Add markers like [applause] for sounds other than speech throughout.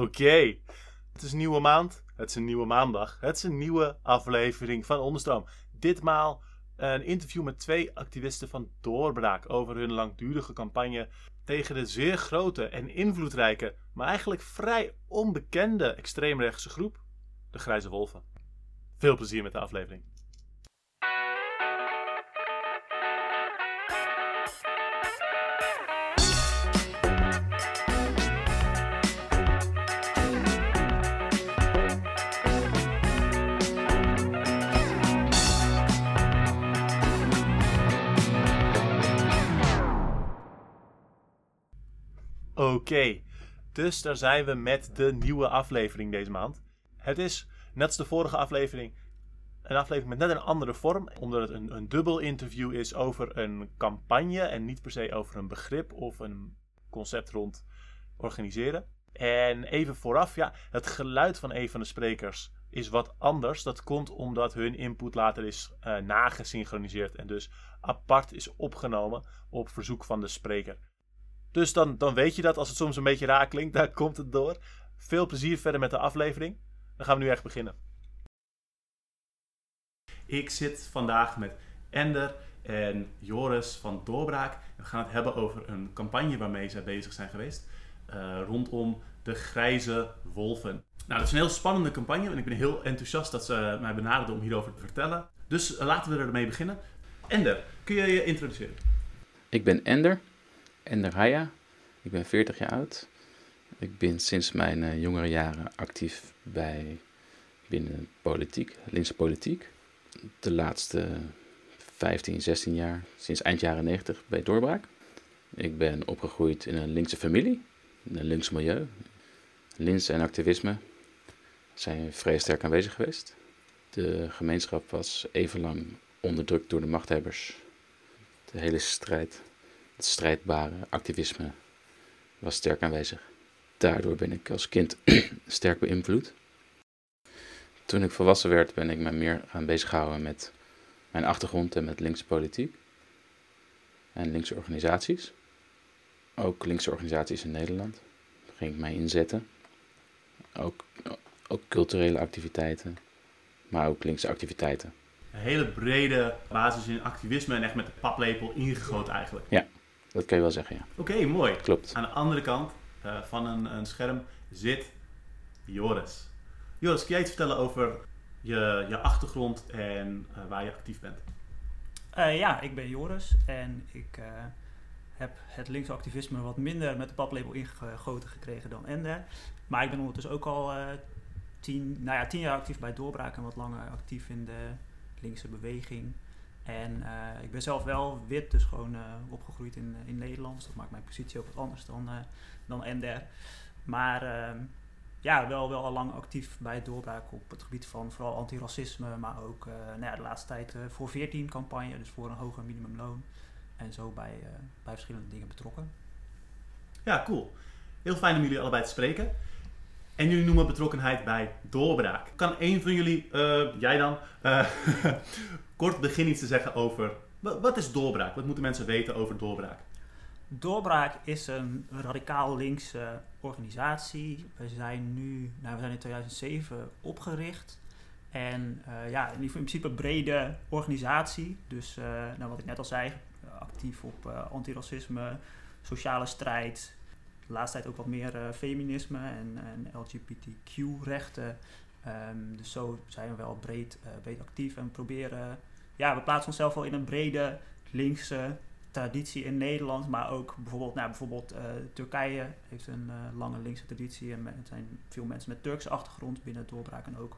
Oké, het is een nieuwe maand, het is een nieuwe maandag, het is een nieuwe aflevering van Onderstroom. Ditmaal een interview met twee activisten van Doorbraak over hun langdurige campagne tegen de zeer grote en invloedrijke, maar eigenlijk vrij onbekende extreemrechtse groep, de Grijze Wolven. Veel plezier met de aflevering. Oké, dus daar zijn we met de nieuwe aflevering deze maand. Het is, net als de vorige aflevering, een aflevering met net een andere vorm. Omdat het een, een dubbel interview is over een campagne en niet per se over een begrip of een concept rond organiseren. En even vooraf, ja, het geluid van een van de sprekers is wat anders. Dat komt omdat hun input later is uh, nagesynchroniseerd en dus apart is opgenomen op verzoek van de spreker. Dus dan, dan weet je dat als het soms een beetje raar klinkt, daar [laughs] komt het door. Veel plezier verder met de aflevering. Dan gaan we nu echt beginnen. Ik zit vandaag met Ender en Joris van Doorbraak. We gaan het hebben over een campagne waarmee zij bezig zijn geweest. Uh, rondom de grijze wolven. Nou, dat is een heel spannende campagne en ik ben heel enthousiast dat ze mij benaderden om hierover te vertellen. Dus uh, laten we ermee beginnen. Ender, kun je je introduceren? Ik ben Ender, Ender Haya. Ik ben 40 jaar oud. Ik ben sinds mijn uh, jongere jaren actief bij binnen politiek, linkse politiek. De laatste 15, 16 jaar, sinds eind jaren 90 bij Doorbraak. Ik ben opgegroeid in een linkse familie, in een links milieu. Lins en activisme zijn vrij sterk aanwezig geweest. De gemeenschap was even lang onderdrukt door de machthebbers. De hele strijd, het strijdbare activisme was sterk aanwezig. Daardoor ben ik als kind [clears throat] sterk beïnvloed. Toen ik volwassen werd, ben ik me meer gaan bezighouden met mijn achtergrond en met linkse politiek. En linkse organisaties. Ook linkse organisaties in Nederland. Daar ging ik mij inzetten. Ook, ook culturele activiteiten, maar ook linkse activiteiten. Een hele brede basis in activisme en echt met de paplepel ingegoten eigenlijk. Ja, dat kan je wel zeggen, ja. Oké, mooi. Klopt. Aan de andere kant uh, van een, een, scherm zit Joris. Joris, kun jij iets vertellen over je, je achtergrond en uh, waar je actief bent? Uh, ja, ik ben Joris en ik heb het linkse activisme wat minder met de paplepel ingegoten gekregen dan Ender. Maar ik ben ondertussen ook al tien, nou ja, tien jaar actief bij Doorbraak en wat langer actief in de linkse beweging. En uh, ik ben zelf wel wit, dus gewoon uh, opgegroeid in, in Nederland. Dus dat maakt mijn positie ook wat anders dan, uh, dan Ender. Maar ehm, ja, wel, wel al lang actief bij het doorbraak op het gebied van vooral antiracisme. Maar ook nou ja, de laatste tijd voor 14 campagne, dus voor een hoger minimumloon. En zo bij, bij verschillende dingen betrokken. Ja, cool. Heel fijn om jullie allebei te spreken. En jullie noemen betrokkenheid bij doorbraak. Kan een van jullie, jij dan, [laughs] kort begin iets te zeggen over wat is doorbraak? Wat moeten mensen weten over doorbraak? Doorbraak is een radicaal linkse organisatie. We zijn nu, nou, we zijn in 2007 opgericht. En uh, ja, in principe brede organisatie. Dus nou, wat ik net al zei, actief op antiracisme, sociale strijd. De laatste tijd ook wat meer feminisme en, en LGBTQ-rechten. Ehm, dus zo zijn we wel breed, breed actief en proberen ja, we plaatsen onszelf wel in een brede linkse traditie in Nederland, maar ook bijvoorbeeld, nou, bijvoorbeeld uh, Turkije heeft een lange linkse traditie en er zijn veel mensen met Turkse achtergrond binnen doorbraak en ook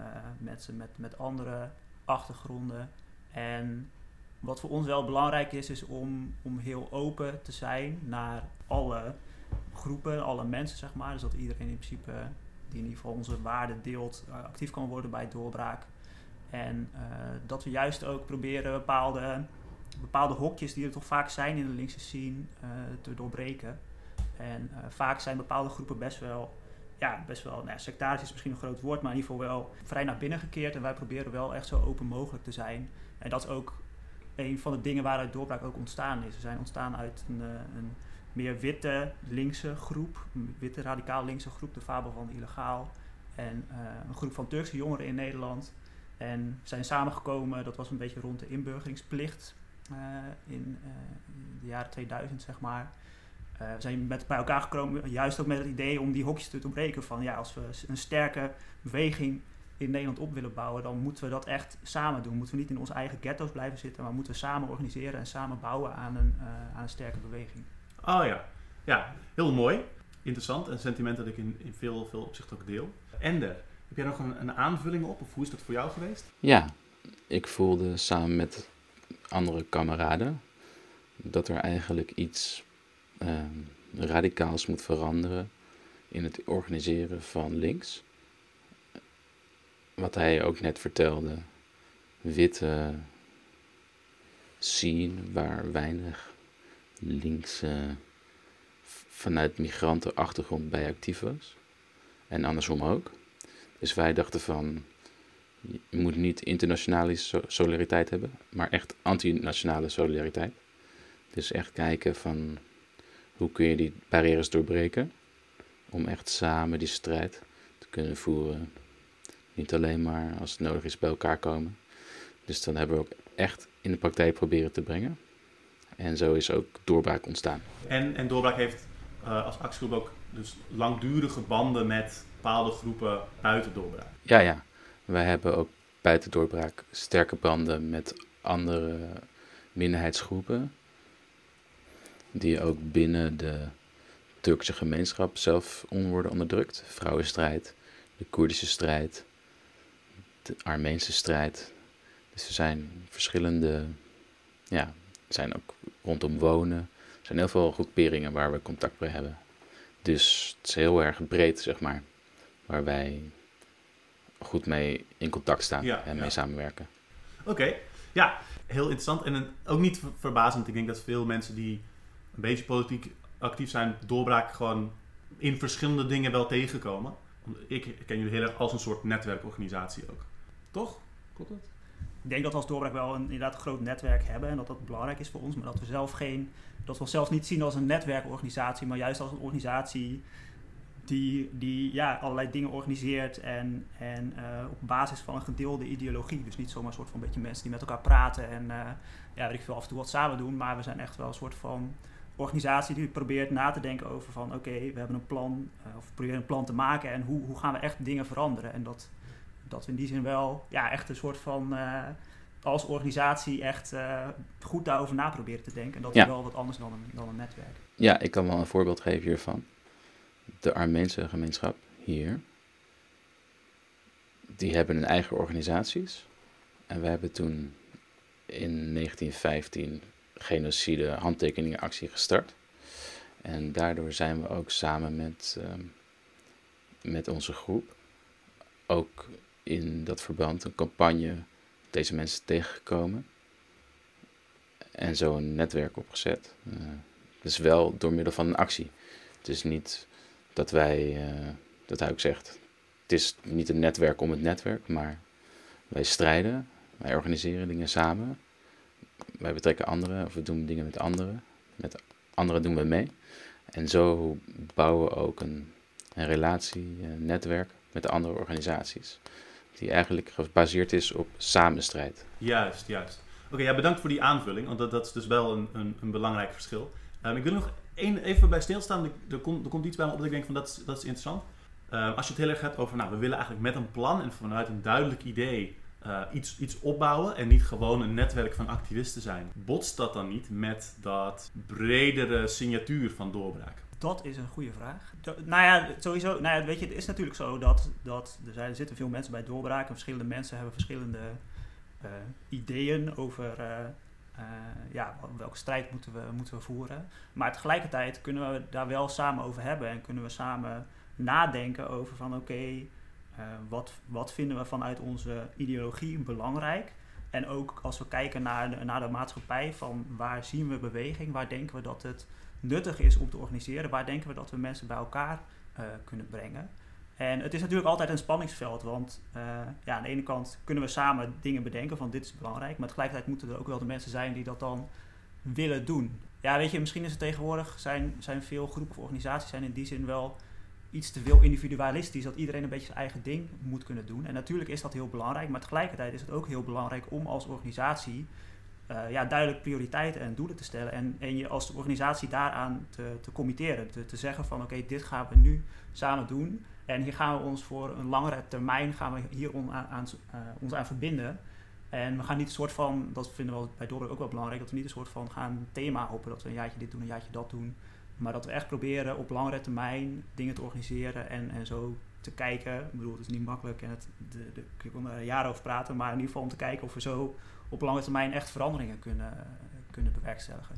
uh, mensen met, met andere achtergronden. En wat voor ons wel belangrijk is, is om, om heel open te zijn naar alle groepen, alle mensen, zeg maar. Dus dat iedereen in principe, die in ieder geval onze waarden deelt, actief kan worden bij doorbraak. En uh, dat we juist ook proberen bepaalde, bepaalde hokjes die er toch vaak zijn in de linkse scene uh, te doorbreken. En vaak zijn bepaalde groepen best wel, ja, best wel, nou, sectarisch is misschien een groot woord, maar in ieder geval wel vrij naar binnen gekeerd. En wij proberen wel echt zo open mogelijk te zijn. En dat is ook een van de dingen waaruit doorbraak ook ontstaan is. We zijn ontstaan uit een, een meer witte linkse groep, witte radicaal linkse groep, de Fabel van Illegaal. En eh, een groep van Turkse jongeren in Nederland. En zijn samengekomen, dat was een beetje rond de inburgeringsplicht eh, in, eh, in de jaren 2000, zeg maar. We zijn met bij elkaar gekomen, juist ook met het idee om die hokjes te doorbreken. Van ja, als we een sterke beweging in Nederland op willen bouwen, dan moeten we dat echt samen doen. Moeten we niet in onze eigen ghetto's blijven zitten, maar moeten we samen organiseren en samen bouwen aan een, aan een sterke beweging. Oh ja. Ja, heel mooi. Interessant. Een sentiment dat ik in, veel, veel opzichten ook deel. Ender, heb jij nog een, een aanvulling op? Of hoe is dat voor jou geweest? Ja, ik voelde samen met andere kameraden dat er eigenlijk iets ehm, radicaals moet veranderen in het organiseren van links. Wat hij ook net vertelde, witte scene waar weinig linkse v- vanuit migrantenachtergrond bij actief was. En andersom ook. Dus wij dachten van, je moet niet internationale so- solidariteit hebben, maar echt antinationale solidariteit. Dus echt kijken van hoe kun je die barrières doorbreken om echt samen die strijd te kunnen voeren. Niet alleen maar als het nodig is bij elkaar komen. Dus dan hebben we ook echt in de praktijk proberen te brengen. En zo is ook doorbraak ontstaan. En, en Doorbraak heeft eh, als actiegroep ook dus langdurige banden met bepaalde groepen buiten Doorbraak. Ja, ja. Wij hebben ook buiten doorbraak sterke banden met andere minderheidsgroepen. Die ook binnen de Turkse gemeenschap zelf on worden onderdrukt. Vrouwenstrijd, de Koerdische strijd, de Armeense strijd. Dus er zijn verschillende, ja, zijn ook rondom wonen. Er zijn heel veel groeperingen waar we contact mee hebben. Dus het is heel erg breed, zeg maar, waar wij goed mee in contact staan Ja, en ja. mee samenwerken. Oké, ja, heel interessant. En ook niet ver- verbazend. Ik denk dat veel mensen die een beetje politiek actief zijn, doorbraak gewoon in verschillende dingen wel tegenkomen. Ik ken jullie heel erg als een soort netwerkorganisatie ook. Toch? Klopt dat? Ik denk dat we als doorbraak wel een inderdaad een groot netwerk hebben en dat dat belangrijk is voor ons, maar dat we zelf geen, dat we onszelf niet zien als een netwerkorganisatie, maar juist als een organisatie die, die ja, allerlei dingen organiseert en, en eh, op basis van een gedeelde ideologie. Dus niet zomaar een soort van beetje mensen die met elkaar praten en eh, ja, weet ik veel, af en toe wat samen doen, maar we zijn echt wel een soort van organisatie die probeert na te denken over van oké, we hebben een plan, eh, of we proberen een plan te maken en hoe, hoe gaan we echt dingen veranderen. En dat, dat we in die zin wel ja, echt een soort van eh, als organisatie echt eh, goed daarover na proberen te denken. En dat Ja. is wel wat anders dan een, dan een netwerk. Ja, ik kan wel een voorbeeld geven hiervan. De Armeense gemeenschap hier, die hebben hun eigen organisaties. En we hebben toen in 1915 genocide handtekeningenactie gestart. En daardoor zijn we ook samen met, ehm, met onze groep ook in dat verband een campagne deze mensen tegengekomen. En zo een netwerk opgezet. Eh, dus wel door middel van een actie. Het is niet dat wij, eh, dat hij ook zegt, het is niet een netwerk om het netwerk, maar wij strijden, wij organiseren dingen samen. Wij betrekken anderen, of we doen dingen met anderen. Met anderen doen we mee. En zo bouwen we ook een, een relatie, een netwerk met de andere organisaties. Die eigenlijk gebaseerd is op samenstrijd. Juist, juist. Oké, ja, bedankt voor die aanvulling, want dat, is dus wel een, een, een belangrijk verschil. Ehm, ik wil nog even bij stilstaan. Er, komt, er komt iets bij me op dat ik denk van dat is, dat is interessant. Ehm, als je het heel erg hebt over, nou, we willen eigenlijk met een plan en vanuit een duidelijk idee eh, iets, iets opbouwen en niet gewoon een netwerk van activisten zijn. Botst dat dan niet met dat bredere signatuur van doorbraak? Dat is een goede vraag. Nou ja, sowieso. Nou ja, weet je, het is natuurlijk zo dat, dat er, zijn, er zitten veel mensen bij doorbraak en verschillende mensen hebben verschillende eh, ideeën over eh, eh, ja, wel- welke strijd moeten we, moeten we voeren. Maar tegelijkertijd kunnen we daar wel samen over hebben en kunnen we samen nadenken over van oké, wat, wat vinden we vanuit onze ideologie belangrijk? En ook als we kijken naar naar de maatschappij, van waar zien we beweging, waar denken we dat het nuttig is om te organiseren, waar denken we dat we mensen bij elkaar eh, kunnen brengen. En het is natuurlijk altijd een spanningsveld, want eh, ja, aan de ene kant kunnen we samen dingen bedenken van dit is belangrijk, maar tegelijkertijd moeten er ook wel de mensen zijn die dat dan willen doen. ja, weet je, misschien is het tegenwoordig, zijn, zijn veel groepen of organisaties zijn in die zin wel iets te veel individualistisch, dat iedereen een beetje zijn eigen ding moet kunnen doen. En natuurlijk is dat heel belangrijk, maar tegelijkertijd is het ook heel belangrijk om als organisatie uh, ja, duidelijk prioriteiten en doelen te stellen. En, en je als organisatie daaraan te, te committeren. Te, zeggen van oké, dit gaan we nu samen doen. En hier gaan we ons voor een langere termijn gaan we hier on, aan, uh, ons aan verbinden. En we gaan niet een soort van, dat vinden we bij Dorre ook wel belangrijk, dat we niet een soort van gaan thema hopen. Dat we een jaartje dit doen, een jaartje dat doen. Maar dat we echt proberen op langere termijn dingen te organiseren en, en zo te kijken. Ik bedoel, het is niet makkelijk en het, de, de, ik wil er jaren over praten, maar in ieder geval om te kijken of we zo op lange termijn echt veranderingen kunnen, kunnen bewerkstelligen.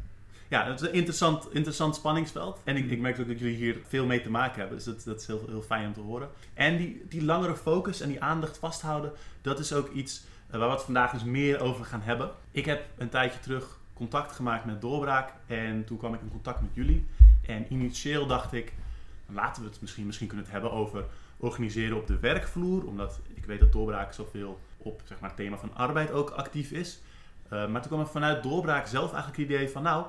Ja, het is een interessant, interessant spanningsveld. En ik, ik merk ook dat jullie hier veel mee te maken hebben. Dus dat, dat is heel, heel fijn om te horen. En die, die langere focus en die aandacht vasthouden, dat is ook iets eh, waar we het vandaag dus meer over gaan hebben. Ik heb een tijdje terug contact gemaakt met Doorbraak. En toen kwam ik in contact met jullie. En initieel dacht ik, laten we het misschien, misschien kunnen het hebben over organiseren op de werkvloer. Omdat ik weet dat Doorbraak zoveel op zeg maar, het thema van arbeid ook actief is. Uh, maar toen kwam er vanuit Doorbraak zelf eigenlijk het idee van, nou,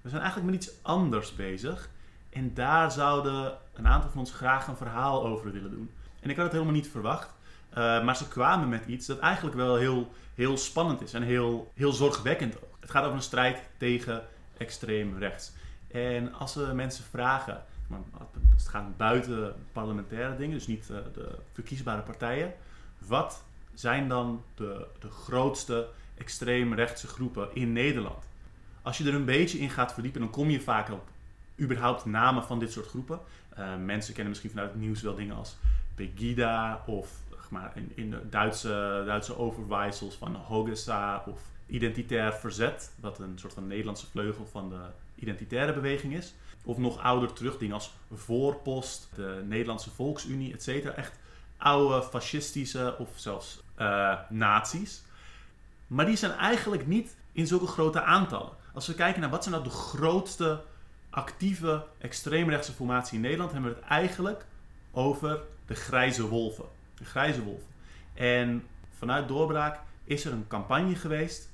we zijn eigenlijk met iets anders bezig. En daar zouden een aantal van ons graag een verhaal over willen doen. En ik had het helemaal niet verwacht. Uh, maar ze kwamen met iets dat eigenlijk wel heel, heel spannend is en heel, heel zorgwekkend ook. Het gaat over een strijd tegen extreem rechts. En als we mensen vragen, het gaat buiten parlementaire dingen, dus niet uh, de verkiesbare partijen. Wat zijn dan de, de grootste extreemrechtse groepen in Nederland? Als je er een beetje in gaat verdiepen, dan kom je vaak op überhaupt namen van dit soort groepen. Uh, mensen kennen misschien vanuit het nieuws wel dingen als Pegida of maar, in, in de Duitse, Duitse overwijsels van Hogesa of Identitair Verzet, wat een soort van Nederlandse vleugel van de identitaire beweging is. Of nog ouder terug, dingen als Voorpost, de Nederlandse Volksunie, etc. Echt oude fascistische of zelfs uh, nazi's. Maar die zijn eigenlijk niet in zulke grote aantallen. Als we kijken naar wat zijn nou de grootste actieve extreemrechtse formatie in Nederland, hebben we het eigenlijk over de grijze wolven. De grijze wolven. En vanuit doorbraak is er een campagne geweest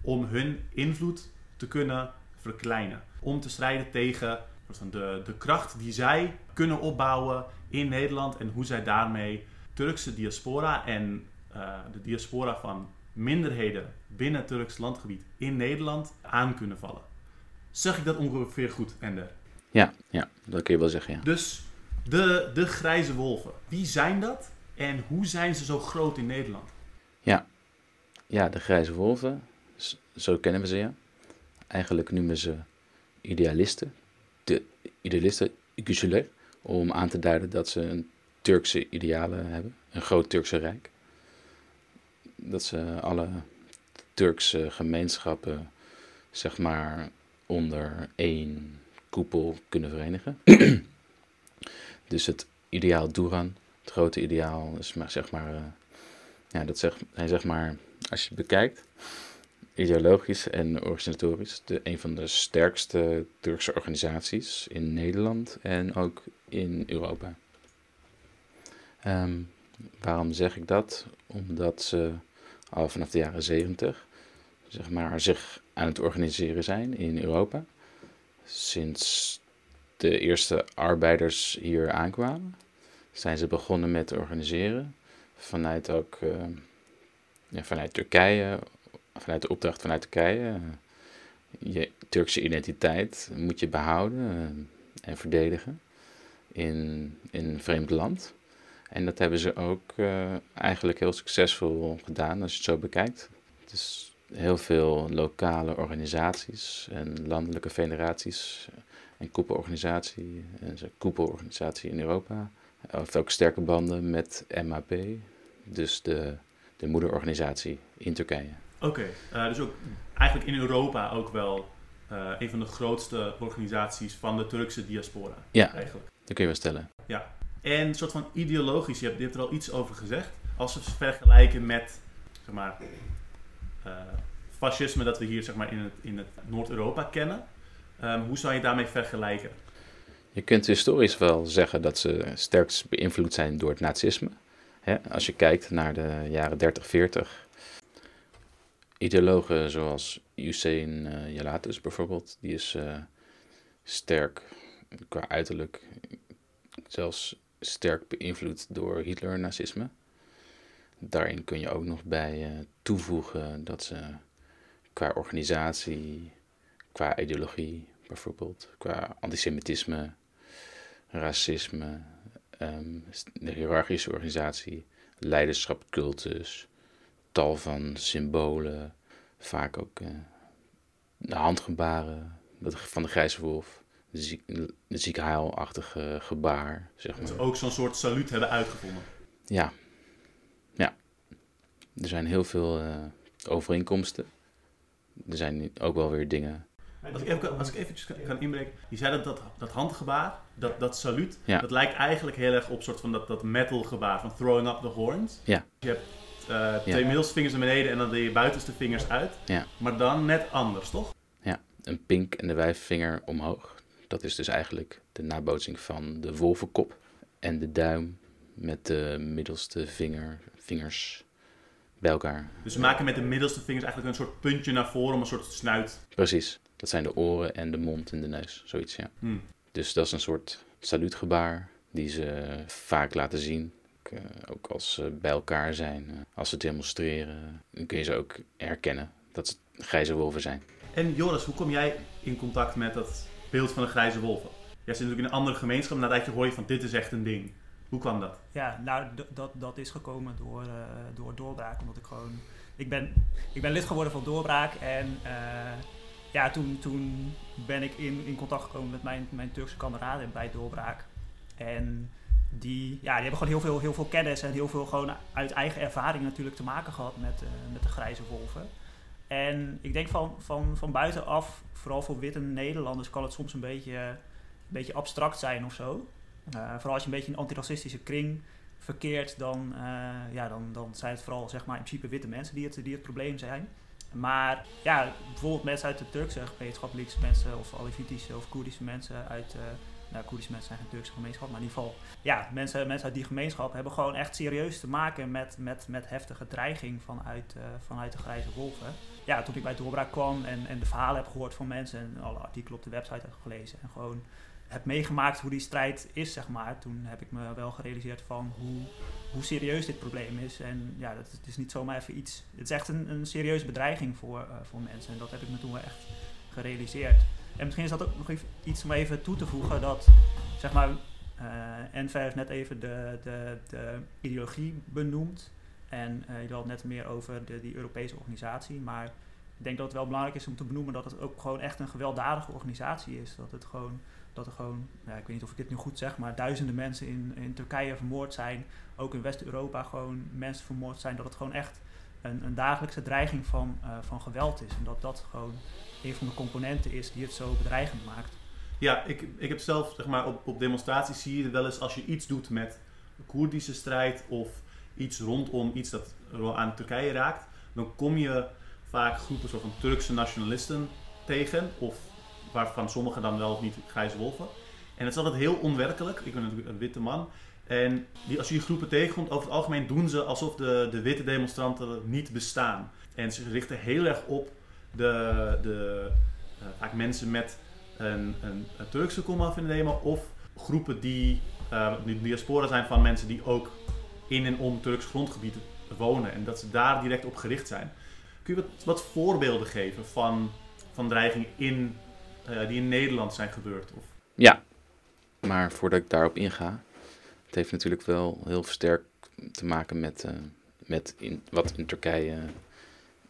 om hun invloed te kunnen verkleinen. Om te strijden tegen de, de kracht die zij kunnen opbouwen in Nederland en hoe zij daarmee Turkse diaspora en uh, de diaspora van minderheden binnen het Turks landgebied in Nederland aan kunnen vallen. Zeg ik dat ongeveer goed, Ender? Ja, ja dat kun je wel zeggen. Ja. Dus de, de grijze wolven, wie zijn dat en hoe zijn ze zo groot in Nederland? Ja, ja de grijze wolven, zo kennen we ze ja. Eigenlijk noemen ze idealisten, de idealisten, Güçler, om aan te duiden dat ze een Turkse idealen hebben, een groot Turkse rijk. Dat ze alle Turkse gemeenschappen, zeg maar, onder één koepel kunnen verenigen. [clears throat] dus het ideaal Duran, het grote ideaal, is maar, zeg maar, uh, ja, dat zeg, hij zeg maar, als je het bekijkt, ideologisch en organisatorisch de, een van de sterkste Turkse organisaties in Nederland en ook in Europa. Um, waarom zeg ik dat? Omdat ze al vanaf de jaren zeventig zeg maar, zich aan het organiseren zijn in Europa. Sinds de eerste arbeiders hier aankwamen, zijn ze begonnen met organiseren. Vanuit ook uh, ja, vanuit Turkije, vanuit de opdracht vanuit Turkije. Je Turkse identiteit moet je behouden uh, en verdedigen in, in een vreemd land. En dat hebben ze ook uh, eigenlijk heel succesvol gedaan als je het zo bekijkt. Dus heel veel lokale organisaties en landelijke federaties en koepelorganisatie en zijn koepelorganisatie in Europa. Hij heeft ook sterke banden met MAP, dus de, de moederorganisatie in Turkije. Oké, okay, uh, dus ook eigenlijk in Europa ook wel uh, een van de grootste organisaties van de Turkse diaspora. Ja, eigenlijk. dat kun je wel stellen. Ja, en een soort van ideologisch, je hebt, je hebt er al iets over gezegd. Als we het vergelijken met, zeg maar, uh, fascisme dat we hier zeg maar, in het, in het Noord-Europa kennen. Um, hoe zou je daarmee vergelijken? Je kunt historisch wel zeggen dat ze sterkst beïnvloed zijn door het nazisme. Hè, als je kijkt naar de jaren 30, 40. Ideologen zoals Hussein uh, Jalatus bijvoorbeeld, die is uh, sterk qua uiterlijk, zelfs sterk beïnvloed door Hitler-nazisme. Daarin kun je ook nog bij uh, toevoegen dat ze qua organisatie, qua ideologie bijvoorbeeld, qua antisemitisme, racisme, um, de hiërarchische organisatie, leiderschap, cultus, tal van symbolen, vaak ook uh, de handgebaren van de grijze wolf, de, ziek, ziekenheilachtige gebaar, zeg maar. Dat ze ook zo'n soort saluut hebben uitgevonden. Ja, ja. Er zijn heel veel uh, overeenkomsten. Er zijn ook wel weer dingen als ik, even, als ik eventjes kan inbreken. Je zei dat dat, dat handgebaar, dat, dat saluut, ja. dat lijkt eigenlijk heel erg op soort van dat, dat metal gebaar van throwing up the horns. Ja. Je hebt uh, twee ja. middelste naar beneden en dan de buitenste vingers uit. Ja. Maar dan net anders, toch? Ja, een pink en de wijfvinger omhoog. Dat is dus eigenlijk de nabootsing van de wolvenkop. En de duim met de middelste vinger, vingers bij elkaar. Dus we maken met de middelste vingers eigenlijk een soort puntje naar voren om een soort snuit. Precies. Dat zijn de oren en de mond en de neus, zoiets, ja. Hmm. Dus dat is een soort saluutgebaar die ze vaak laten zien. Uh, ook als ze bij elkaar zijn, uh, als ze demonstreren, dan kun je ze ook herkennen dat ze grijze wolven zijn. En Joris, hoe kom jij in contact met dat beeld van de grijze wolven? Jij zit natuurlijk in een andere gemeenschap, na dat je hoor je van dit is echt een ding. Hoe kwam dat? Ja, nou, dat, dat is gekomen door, uh, door Doorbraak, omdat ik gewoon... Ik ben, ik ben lid geworden van Doorbraak en ja, toen, toen ben ik in, in contact gekomen met mijn, mijn Turkse kameraden bij Doorbraak. En die, ja, die hebben gewoon heel veel, heel veel kennis en heel veel gewoon uit eigen ervaring natuurlijk te maken gehad met, uh, met de grijze wolven. En ik denk van, van, van buitenaf, vooral voor witte Nederlanders, kan het soms een beetje, een beetje abstract zijn of zo. Uh, vooral als je een beetje een antiracistische kring verkeert, dan, uh, ja, dan, dan zijn het vooral zeg maar, in principe witte mensen die het, die het probleem zijn. Maar ja, bijvoorbeeld mensen uit de Turkse gemeenschap, mensen of Alevitische of Koerdische mensen uit. Nou, Koerdische mensen zijn geen Turkse gemeenschap, maar in ieder geval. Ja, mensen, mensen uit die gemeenschap hebben gewoon echt serieus te maken met, met, met heftige dreiging vanuit, uh, vanuit de grijze wolven. Ja, toen ik bij Doorbraak kwam en, en de verhalen heb gehoord van mensen en alle artikelen op de website heb gelezen en gewoon heb meegemaakt hoe die strijd is, zeg maar. Toen heb ik me wel gerealiseerd van hoe, hoe serieus dit probleem is. En ja, dat, het is niet zomaar even iets. Het is echt een, een serieuze bedreiging voor, uh, voor mensen. En dat heb ik me toen wel echt gerealiseerd. En misschien is dat ook nog iets om even toe te voegen dat, zeg maar, uh, Enver heeft net even de, de, de ideologie benoemd. En uh, je had net meer over de, die Europese organisatie. Maar ik denk dat het wel belangrijk is om te benoemen dat het ook gewoon echt een gewelddadige organisatie is. Dat het gewoon dat er gewoon, ja, ik weet niet of ik dit nu goed zeg, maar duizenden mensen in, in Turkije vermoord zijn. Ook in West-Europa gewoon mensen vermoord zijn. Dat het gewoon echt een, een dagelijkse dreiging van, uh, van geweld is. En dat dat gewoon een van de componenten is die het zo bedreigend maakt. Ja, ik, ik heb zelf, zeg maar, op, op demonstraties zie je wel eens als je iets doet met Koerdische strijd of iets rondom iets dat aan Turkije raakt, dan kom je vaak groepen zo van Turkse nationalisten tegen of waarvan sommigen dan wel of niet grijze wolven. En het is altijd heel onwerkelijk. Ik ben natuurlijk een witte man. En die, als je die groepen tegenkomt, over het algemeen doen ze alsof de, de witte demonstranten niet bestaan. En ze richten heel erg op de, de uh, vaak mensen met een, een, een Turkse komaf demo. Of groepen die uh, diaspora zijn van mensen die ook in en om Turks grondgebied wonen. En dat ze daar direct op gericht zijn. Kun je wat, wat voorbeelden geven van, van dreigingen in uh, die in Nederland zijn gebeurd? Of? Ja, maar voordat ik daarop inga, het heeft natuurlijk wel heel sterk te maken met, met in, wat in Turkije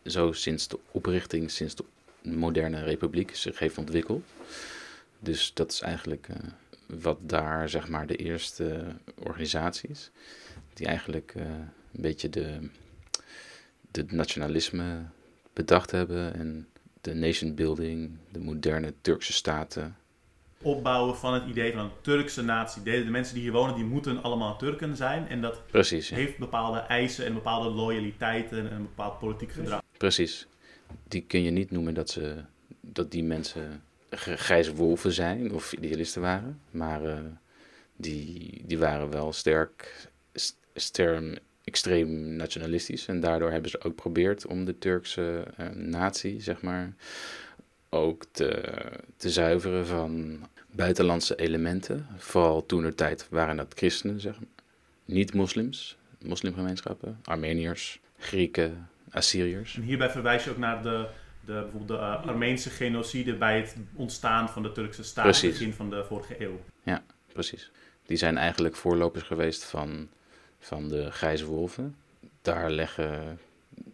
zo sinds de oprichting, sinds de moderne republiek zich heeft ontwikkeld. Dus dat is eigenlijk uh, wat daar, zeg maar, de eerste organisaties, die eigenlijk een beetje de, de nationalisme bedacht hebben en de nation building, de moderne Turkse staten. Opbouwen van het idee van een Turkse natie. De, de mensen die hier wonen, die moeten allemaal Turken zijn. En dat Precies, ja. heeft bepaalde eisen en bepaalde loyaliteiten en een bepaald politiek gedrag. Precies. Die kun je niet noemen dat, ze, dat die mensen grijze wolven zijn of idealisten waren. Maar uh, die, die waren wel sterk, sterk extreem nationalistisch. En daardoor hebben ze ook geprobeerd om de Turkse uh, natie, zeg maar, ook te, te zuiveren van buitenlandse elementen. Vooral toen er tijd waren dat christenen, zeg maar. Niet-moslims, moslimgemeenschappen, Armeniërs, Grieken, Assyriërs. En hierbij verwijs je ook naar de, de, bijvoorbeeld de uh, Armeense genocide bij het ontstaan van de Turkse staat precies. begin van de vorige eeuw. Ja, precies. Die zijn eigenlijk voorlopers geweest van, van de grijze wolven. Daar leggen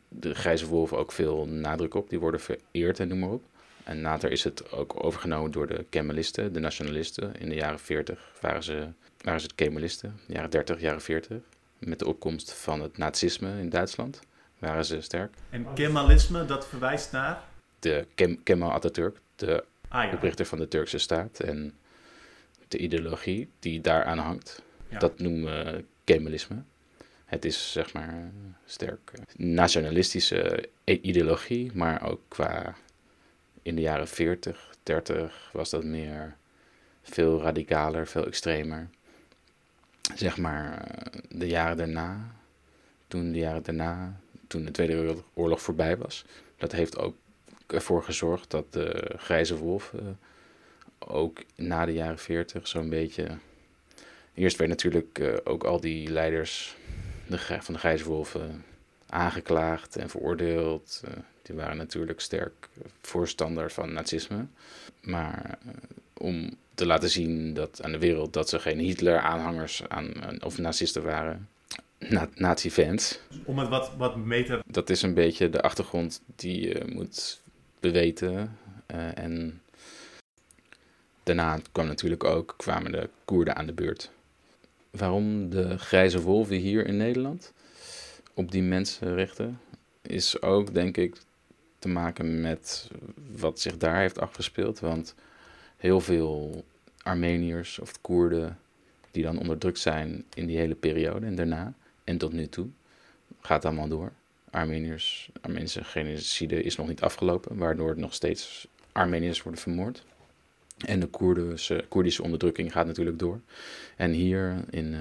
de grijze wolven ook veel nadruk op. Die worden vereerd en noem maar op. En later is het ook overgenomen door de Kemalisten, de nationalisten. In de jaren 40 waren ze, waren ze de Kemalisten, jaren 30, jaren 40. Met de opkomst van het nazisme in Duitsland waren ze sterk. En Kemalisme, dat verwijst naar? De Kem Kemal Atatürk, de ah, ja. oprichter van de Turkse staat. En de ideologie die daaraan hangt. Dat noemen we Kemalisme. Het is zeg maar sterk nationalistische ideologie, maar ook qua in de jaren 40, 30 was dat meer veel radicaler, veel extremer. Zeg maar de jaren daarna, toen de jaren daarna, toen de Tweede Wereldoorlog voorbij was, dat heeft ook ervoor gezorgd dat de grijze wolf ook na de jaren 40 zo'n beetje. Eerst werd natuurlijk uh, ook al die leiders de, van de grijze wolven aangeklaagd en veroordeeld. Die waren natuurlijk sterk voorstander van nazisme. Maar om te laten zien dat aan de wereld dat ze geen Hitler-aanhangers aan, of nazisten waren, na nazi-fans. Om het wat, wat meter. Dat is een beetje de achtergrond die je moet beweten. en Daarna kwam natuurlijk ook, kwamen de Koerden aan de beurt. Waarom de grijze wolven hier in Nederland op die mensen richten, is ook denk ik te maken met wat zich daar heeft afgespeeld. Want heel veel Armeniërs of Koerden die dan onderdrukt zijn in die hele periode en daarna en tot nu toe, gaat allemaal door. Armeniërs, Armeense genocide is nog niet afgelopen, waardoor nog steeds Armeniërs worden vermoord. En de Koerdische, Koerdische onderdrukking gaat natuurlijk door. En hier in uh,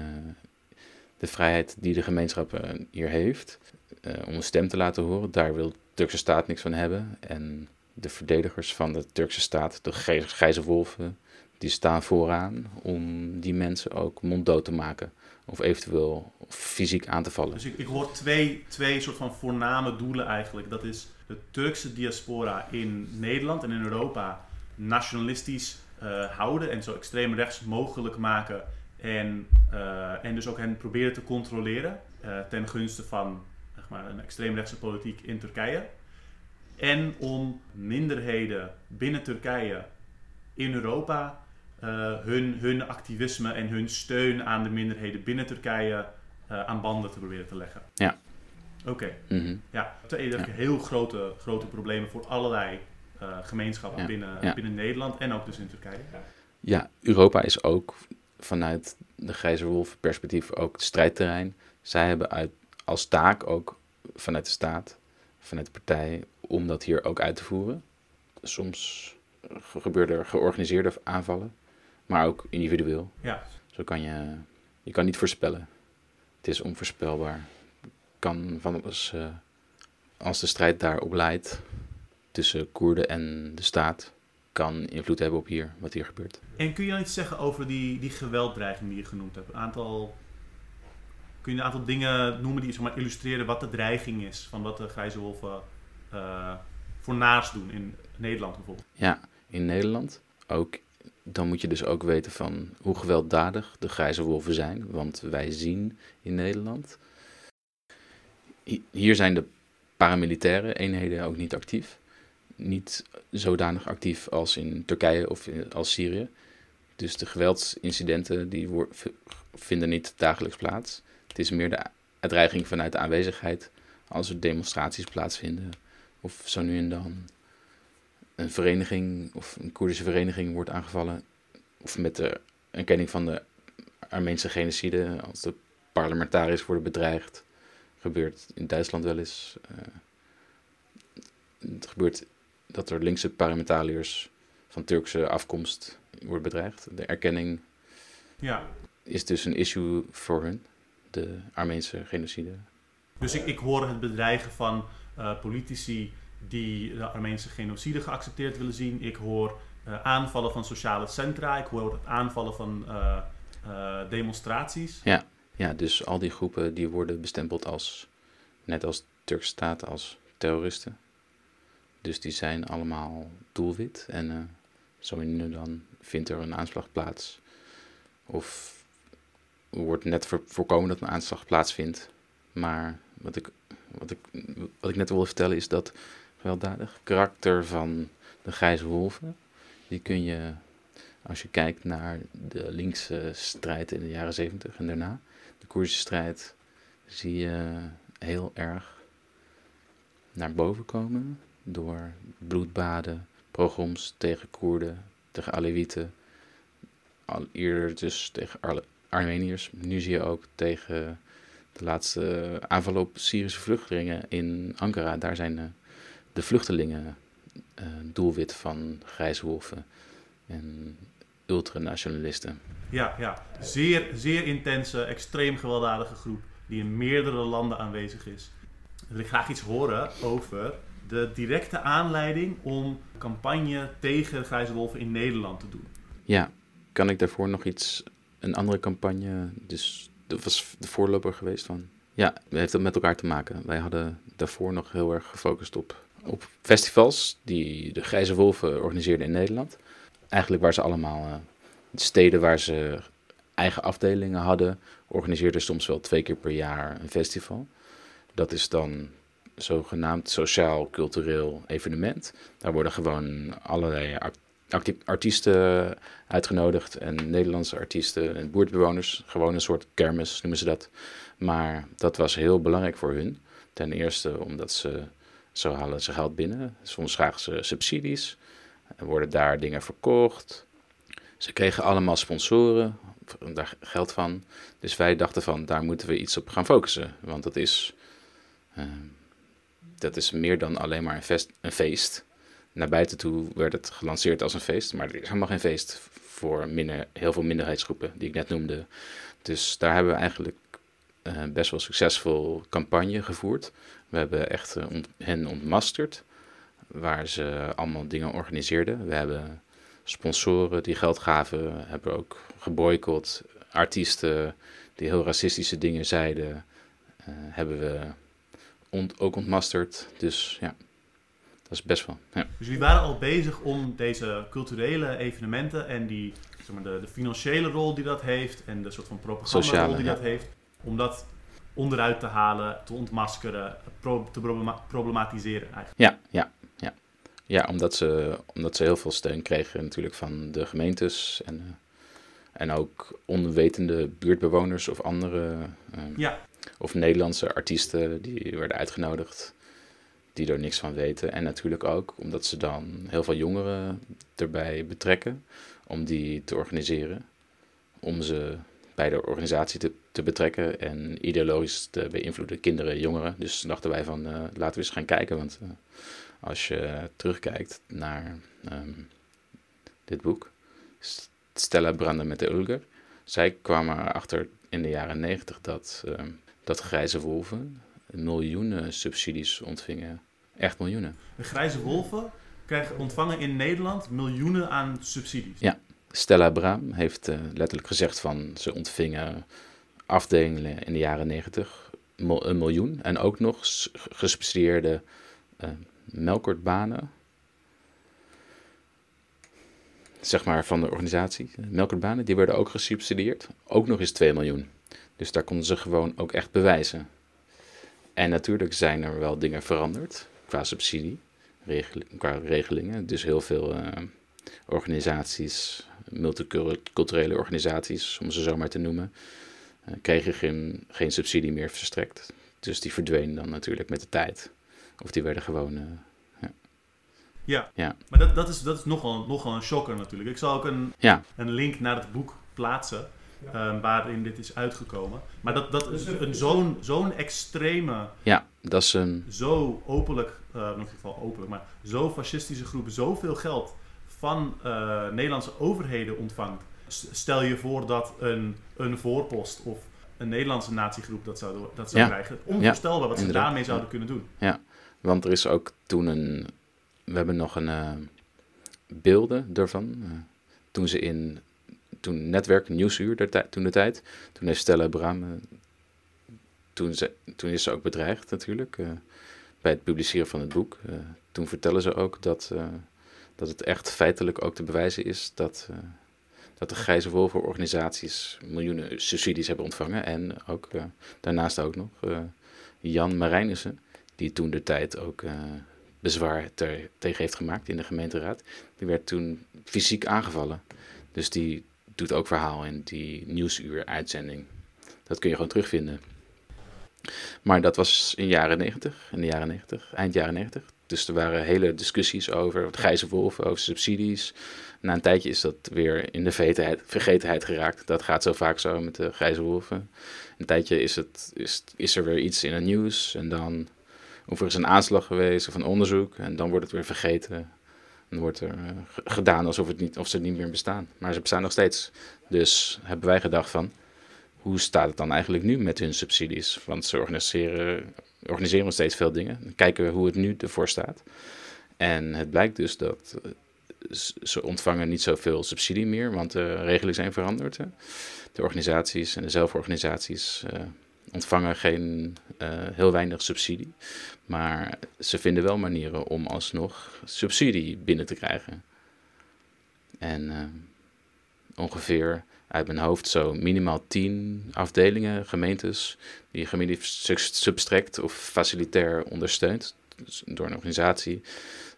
de vrijheid die de gemeenschap uh, hier heeft, uh, om een stem te laten horen, daar wil de Turkse staat niks van hebben. En de verdedigers van de Turkse staat, de grijze wolven, die staan vooraan om die mensen ook monddood te maken. Of eventueel fysiek aan te vallen. Dus ik, hoor twee, twee soort van voorname doelen eigenlijk. Dat is de Turkse diaspora in Nederland en in Europa nationalistisch uh, houden en zo extreem rechts mogelijk maken. En, uh, en dus ook hen proberen te controleren uh, ten gunste van zeg maar, een extreemrechtse politiek in Turkije. En om minderheden binnen Turkije in Europa hun, hun activisme en hun steun aan de minderheden binnen Turkije aan banden te proberen te leggen. Ja. Oké. Mhm. Ja, twee ja. heel grote, grote problemen voor allerlei uh, gemeenschappen binnen, binnen Nederland en ook dus in Turkije. Ja, Europa is ook vanuit de Grijze Wolf perspectief ook het strijdterrein. Zij hebben uit, als taak ook vanuit de staat, vanuit de partij, om dat hier ook uit te voeren. Soms gebeuren er georganiseerde aanvallen, maar ook individueel. Ja. Zo kan je, je kan niet voorspellen. Het is onvoorspelbaar. Kan van alles, uh, als de strijd daarop leidt, tussen Koerden en de staat kan invloed hebben op hier, wat hier gebeurt. En kun je dan iets zeggen over die, die gewelddreiging die je genoemd hebt? Een aantal, kun je een aantal dingen noemen die zeg maar, illustreren wat de dreiging is van wat de grijze wolven uh, voor naast doen in Nederland bijvoorbeeld? Ja, in Nederland ook. Dan moet je dus ook weten van hoe gewelddadig de grijze wolven zijn. Want wij zien in Nederland. Hier zijn de paramilitaire eenheden ook niet actief niet zodanig actief als in Turkije of als Syrië. Dus de geweldsincidenten die vinden niet dagelijks plaats. Het is meer de dreiging vanuit de aanwezigheid als er demonstraties plaatsvinden. Of zo nu en dan een vereniging of een Koerdische vereniging wordt aangevallen. Of met de erkenning van de Armeense genocide, als de parlementariërs worden bedreigd. Gebeurt in Duitsland wel eens. Uh, het gebeurt dat er linkse parlementariërs van Turkse afkomst worden bedreigd. De erkenning ja. is dus een issue voor hun. de Armeense genocide. Dus ik, ik hoor het bedreigen van uh, politici die de Armeense genocide geaccepteerd willen zien. Ik hoor uh, aanvallen van sociale centra. Ik hoor het aanvallen van uh, demonstraties. Ja. ja, dus al die groepen die worden bestempeld als, net als Turkse staat, als terroristen. Dus die zijn allemaal doelwit. En zo nu dan vindt er een aanslag plaats. Of wordt net voorkomen dat een aanslag plaatsvindt. Maar wat ik, wat ik, wat ik net wil vertellen is dat gewelddadig karakter van de grijze wolven, die kun je, als je kijkt naar de linkse strijd in de jaren zeventig en daarna, de Koerdische strijd, zie je heel erg naar boven komen door bloedbaden, pogroms tegen Koerden, tegen Alewieten, al eerder dus tegen Armeniërs. Nu zie je ook tegen de laatste aanval op Syrische vluchtelingen in Ankara. Daar zijn eh, de vluchtelingen uh, doelwit van grijze wolven en ultranationalisten. Ja, ja. Zeer, zeer intense, extreem gewelddadige groep die in meerdere landen aanwezig is. Ik wil ik graag iets horen over de directe aanleiding om campagne tegen grijze wolven in Nederland te doen. Ja, kan ik daarvoor nog iets, een andere campagne, dus dat was de voorloper geweest van. Ja, heeft het met elkaar te maken. Wij hadden daarvoor nog heel erg gefocust op, op festivals die de Grijze Wolven organiseerden in Nederland. Eigenlijk waar ze allemaal, uh, steden waar ze eigen afdelingen hadden, organiseerden soms wel twee keer per jaar een festival. Dat is dan zogenaamd sociaal-cultureel evenement. Daar worden gewoon allerlei artiesten uitgenodigd en Nederlandse artiesten en boertbewoners. Gewoon een soort kermis noemen ze dat. Maar dat was heel belangrijk voor hun. Ten eerste omdat ze, zo halen ze geld binnen. Soms krijgen ze subsidies. En worden daar dingen verkocht. Ze kregen allemaal sponsoren, daar geld van. Dus wij dachten van, daar moeten we iets op gaan focussen. Want dat is, uh, dat is meer dan alleen maar een, feest naar buiten toe werd het gelanceerd als een feest. Maar er is helemaal geen feest voor minder, heel veel minderheidsgroepen die ik net noemde. Dus daar hebben we eigenlijk uh, best wel succesvol campagne gevoerd. We hebben echt uh, hen ontmasterd, waar ze allemaal dingen organiseerden. We hebben sponsoren die geld gaven, hebben ook geboycott. Artiesten die heel racistische dingen zeiden, uh, hebben we ont ook ontmasterd. Dus ja. Dat is best wel. Ja. Dus jullie waren al bezig om deze culturele evenementen en die, zeg maar, de, de financiële rol die dat heeft en de soort van propaganda die dat heeft, om dat onderuit te halen, te ontmaskeren, te problematiseren eigenlijk. Ja, ja, ja. Ja, omdat ze, omdat ze heel veel steun kregen natuurlijk van de gemeentes en, uh, en ook onwetende buurtbewoners of andere uh, ja. of Nederlandse artiesten die werden uitgenodigd die er niks van weten. En natuurlijk ook omdat ze dan heel veel jongeren erbij betrekken om die te organiseren. Om ze bij de organisatie te, te betrekken en ideologisch te beïnvloeden, kinderen, jongeren. Dus dachten wij van uh, laten we eens gaan kijken. Want uh, als je terugkijkt naar um, dit boek, Stella Branden met de Ulger. Zij kwamen erachter in de jaren negentig dat, um, dat grijze wolven miljoenen subsidies ontvingen. Echt miljoenen. De grijze wolven krijgen, ontvangen in Nederland miljoenen aan subsidies. Ja, Stella Braam heeft uh, letterlijk gezegd van ze ontvingen afdelingen in de jaren negentig een miljoen. En ook nog gesubsidieerde uh, melkortbanen. Zeg maar van de organisatie. Melkortbanen, die werden ook gesubsidieerd. Ook nog eens 2 miljoen. Dus daar konden ze gewoon ook echt bewijzen. En natuurlijk zijn er wel dingen veranderd qua subsidie, qua regelingen. Dus heel veel uh, organisaties, multiculturele organisaties, om ze zo maar te noemen, uh, kregen geen, geen subsidie meer verstrekt. Dus die verdwenen dan natuurlijk met de tijd. Of die werden gewoon. Uh, ja. ja. Ja, maar dat, dat is, dat is nogal, nogal een shocker natuurlijk. Ik zal ook een, ja. een link naar het boek plaatsen. Um, waarin dit is uitgekomen. Maar dat, dat is een, zo'n zo'n extreme. Ja, dat is een. Zo openlijk, uh, in ieder geval openlijk, maar zo fascistische groep zoveel geld van uh, Nederlandse overheden ontvangt. Stel je voor dat een, een voorpost of een Nederlandse natiegroep dat zou, dat zou krijgen. Onvoorstelbaar wat ze daarmee zouden kunnen doen. Ja, want er is ook toen een... We hebben nog een uh, beelden ervan. Uh, toen ze in... Toen netwerk, Nieuwsuur, toen de tijd. Toen heeft Stella Bram... Toen, ze, toen is ze ook bedreigd natuurlijk. bij het publiceren van het boek. toen vertellen ze ook dat, dat het echt feitelijk ook te bewijzen is dat dat de Grijze Wolven organisaties miljoenen subsidies hebben ontvangen. En ook uh, daarnaast ook nog uh, Jan Marijnissen, die toen de tijd ook bezwaar tegen heeft gemaakt in de gemeenteraad. Die werd toen fysiek aangevallen. Dus die doet ook verhaal in die nieuwsuur-uitzending. Dat kun je gewoon terugvinden. Maar dat was in jaren 90, in de jaren 90, eind jaren 90. Dus er waren hele discussies over grijze wolven, over subsidies. Na een tijdje is dat weer in de vergetenheid geraakt. Dat gaat zo vaak zo met de grijze wolven. Een tijdje is, het, is, is er weer iets in het nieuws. En dan of er is een aanslag geweest of een onderzoek. En dan wordt het weer vergeten. Dan wordt er uh, gedaan alsof, het niet, of ze niet meer bestaan. Maar ze bestaan nog steeds. Dus hebben wij gedacht van, hoe staat het dan eigenlijk nu met hun subsidies? Want ze organiseren, organiseren nog steeds veel dingen. Dan kijken we hoe het nu ervoor staat. En het blijkt dus dat eh, ze ontvangen niet zoveel subsidie meer, want de regelingen zijn veranderd. Hè. De organisaties en de zelforganisaties uh, ontvangen geen, uh, heel weinig subsidie. Maar ze vinden wel manieren om alsnog subsidie binnen te krijgen. En ongeveer uit mijn hoofd zo minimaal tien afdelingen, gemeentes, die substrect of facilitair ondersteunt dus door een organisatie.